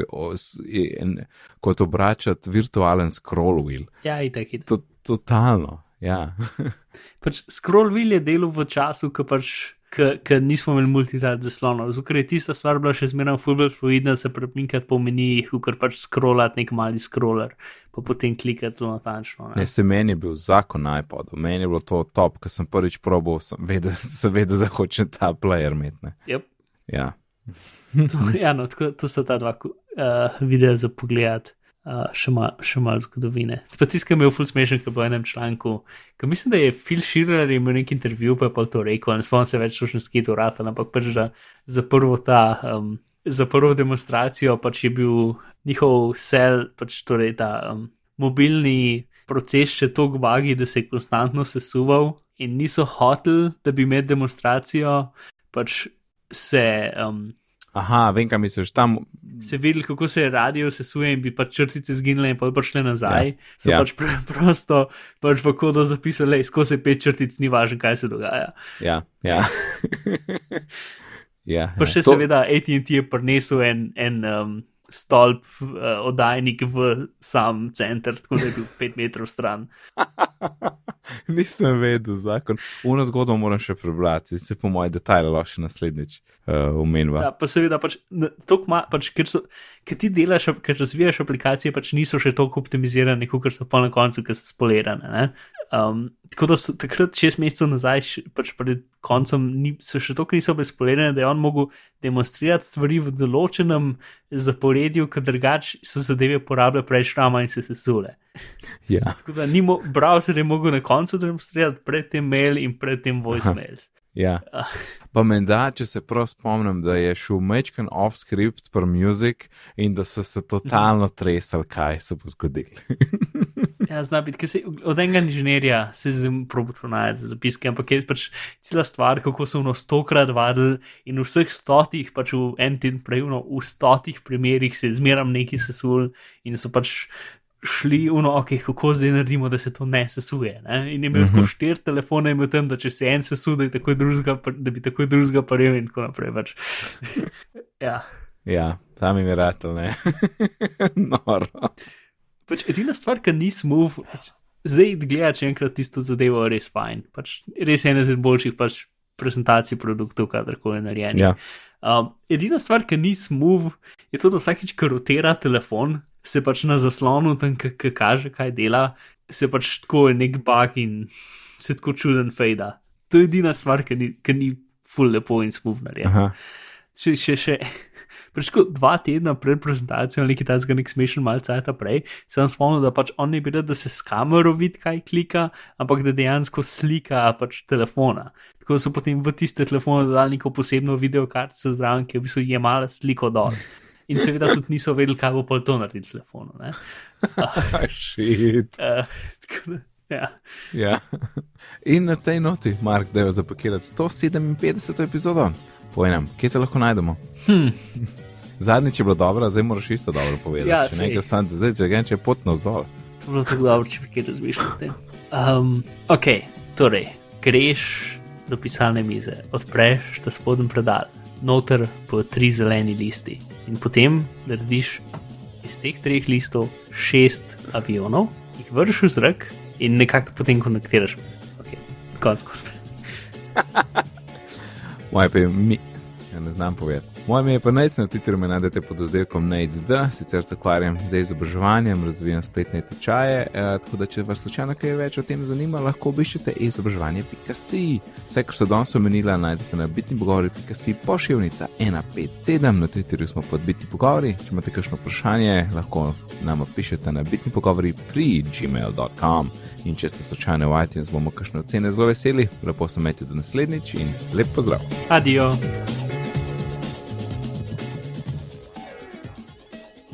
S1: kot obračati virtualen scroll wheel.
S2: Ja, itak, itak.
S1: To, totalno, ja.
S2: Pač scroll wheel je delal v času, ko pač. Ker nismo imeli multitrat zaslonov, zato je tista stvar bila še zmeraj fulbr fluidna, se premikati po menijih, ker pač scrollati nek mali scroller, pa potem klikati zelo natančno.
S1: Ne, se meni je bil zakon na iPodu, meni je bilo to top, ker sem prvič probal, sem vedel, sem vedel da hoče ta player imeti.
S2: Yep.
S1: Ja.
S2: to, ja, no, tako, to sta ta dva uh, videa za pogled. Uh, še malo mal zgodovine. Pa tiskam je v full smešen, ki bo v enem članku. Ka mislim, da je Phil Schiller imel nek intervju, pa je pa to rekel, ne spomnim se več, točno skito urata, ampak pač da za prvo ta, um, za prvo demonstracijo pač je bil njihov sel, pač torej ta um, mobilni proces še tako bagi, da se je konstantno sesuval in niso hotel, da bi med demonstracijo pač se. Um,
S1: Aha, vem, kaj misliš tam.
S2: Se videli, kako se je radio sesuje in bi pač črtice zginile in pa prišle nazaj. Ja. So
S1: Ja.
S2: pač pre, prosto pač v kodo zapisali, skozi pet črtic, ni važno, kaj se dogaja.
S1: Ja, ja. ja,
S2: Pa
S1: ja.
S2: še
S1: To-
S2: seveda ATT je prinesel en, en um, stolp uh, oddajnik v sam center, tako da je bil pet metrov stran.
S1: Nisem vedel zakon. Uno zgodbo moram še prebrati, se po moje detajle lahko še naslednjič uh, omenva.
S2: Ja, pa seveda, pač, ma, pač, ker, so, ker ti delaš, ker razvijaš aplikacije, pač niso še toliko optimizirane, kot so pa na koncu, ker so spolirane. ne. Um, tako da so takrat, šest mesecev nazaj, pač pred koncem, ni, so še toliko niso bile spolirane, da je on mogel demonstrirati stvari v določenem zaporedju, ker drugače so zadeve porabile preveč rama in se sesule.
S1: Ja.
S2: Tako da ni mo, browser je mogel na koncu demonstrirati, predtem mail in predtem voicemails.
S1: Ja.
S2: Ah.
S1: Pa menda, če se prav spomnim, da je šel mečken off script per music in da so se totalno tresali, kaj se bo zgodilo.
S2: Ja, zna biti, ker se od enega inženirja se zdaj probujemo najti za zapiske, ampak je pač cela stvar, kako so ono stokrat vadili in v vseh stotih, pač v en teden prej, v stotih primerih se je zmeram neki sesul in so pač šli uno, ok, kako zdaj naredimo, da se to ne sesuje. Ne? In imel uh -huh. tako štiri telefone, imel tam, da če se en sesul, da, pa- da bi takoj drugega paril in tako naprej. Pač. ja.
S1: Ja, tam jim je ratelj, ne. Noro.
S2: Pač edina stvar, ki ni smooth, pač, zdaj gledaj, če enkrat tisto zadevo res fajn. Pač, res je ena izmed boljših pač, prezentacij produktov, kadarkoli narejen.
S1: Ja.
S2: Um, edina stvar, ki ni smooth, je to, da vsakeč, ko rotira telefon, se pač na zaslonu tam, ki kaže, kaj dela, se pač tako je nek bug in se tako čuden fejda. To je edina stvar, ki ni, ki ni full lepo in smooth narejen še, še, še pač kot dva tedna pred prezentacijo, ali nekaj takega, nek smešen malce cajta prej, sem spomnil, da pač on ne bi rad, da se s kamero vidi, kaj klika, ampak da dejansko slika pač telefona. Tako so potem v tiste telefone dodali neko posebno videokartico zraven, ki je v bistvu jemala sliko dol. In seveda tudi niso vedeli, kaj bo pol to narediti telefonu. ne.
S1: Shit.
S2: Uh, tako da, ja.
S1: Ja. In na tej noti, Mark, da je zapakirati 157. epizodo. Povej nam, kje te lahko najdemo?
S2: Hm.
S1: Zadnjič je bilo dobro, zdaj moraš isto dobro povedati.
S2: Ja,
S1: če nekaj sam, zdaj če grem, če je pot navzdol.
S2: To je bilo tako dobro, če bi kaj tem. Um, ok, torej, greš do pisalne mize, odpreš ta spodnji predal, noter po tri zeleni listi in potem narediš iz teh treh listov šest avionov, jih vršiš v zrak in nekako potem konektiraš. Okay, konc zgodbe.
S1: Moje pa je mi, ja ne znam povedati. Moje ime je pa Nec, na Twitterju me najdete pod oddelkom NECD, sicer se ukvarjam z izobraževanjem, razvijam spletne tečaje, eh, tako da če vas slučajno kaj več o tem zanima, lahko obiščete izobraževanje.si. Vse, kar so danes omenila, najdete na bitnipogovori.si pošiljnica 157, na Twitterju smo pod bitni pogovori. Če imate kakšno vprašanje, lahko nam pišete na bitni pogovori pri gmail.com. In če ste slučajno v iTunes, bomo kakšne ocene zelo veseli. Lepo se imejte do naslednjič in lep pozdrav.
S2: Adijo.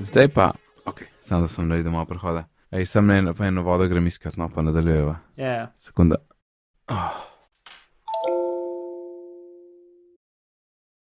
S1: Zdaj pa, ok, samo da sem naredil malo prehoda. Ej, sem ne, pa eno vodo grem iskati, no pa nadaljujeva.
S2: Yeah.
S1: Sekunda. Oh.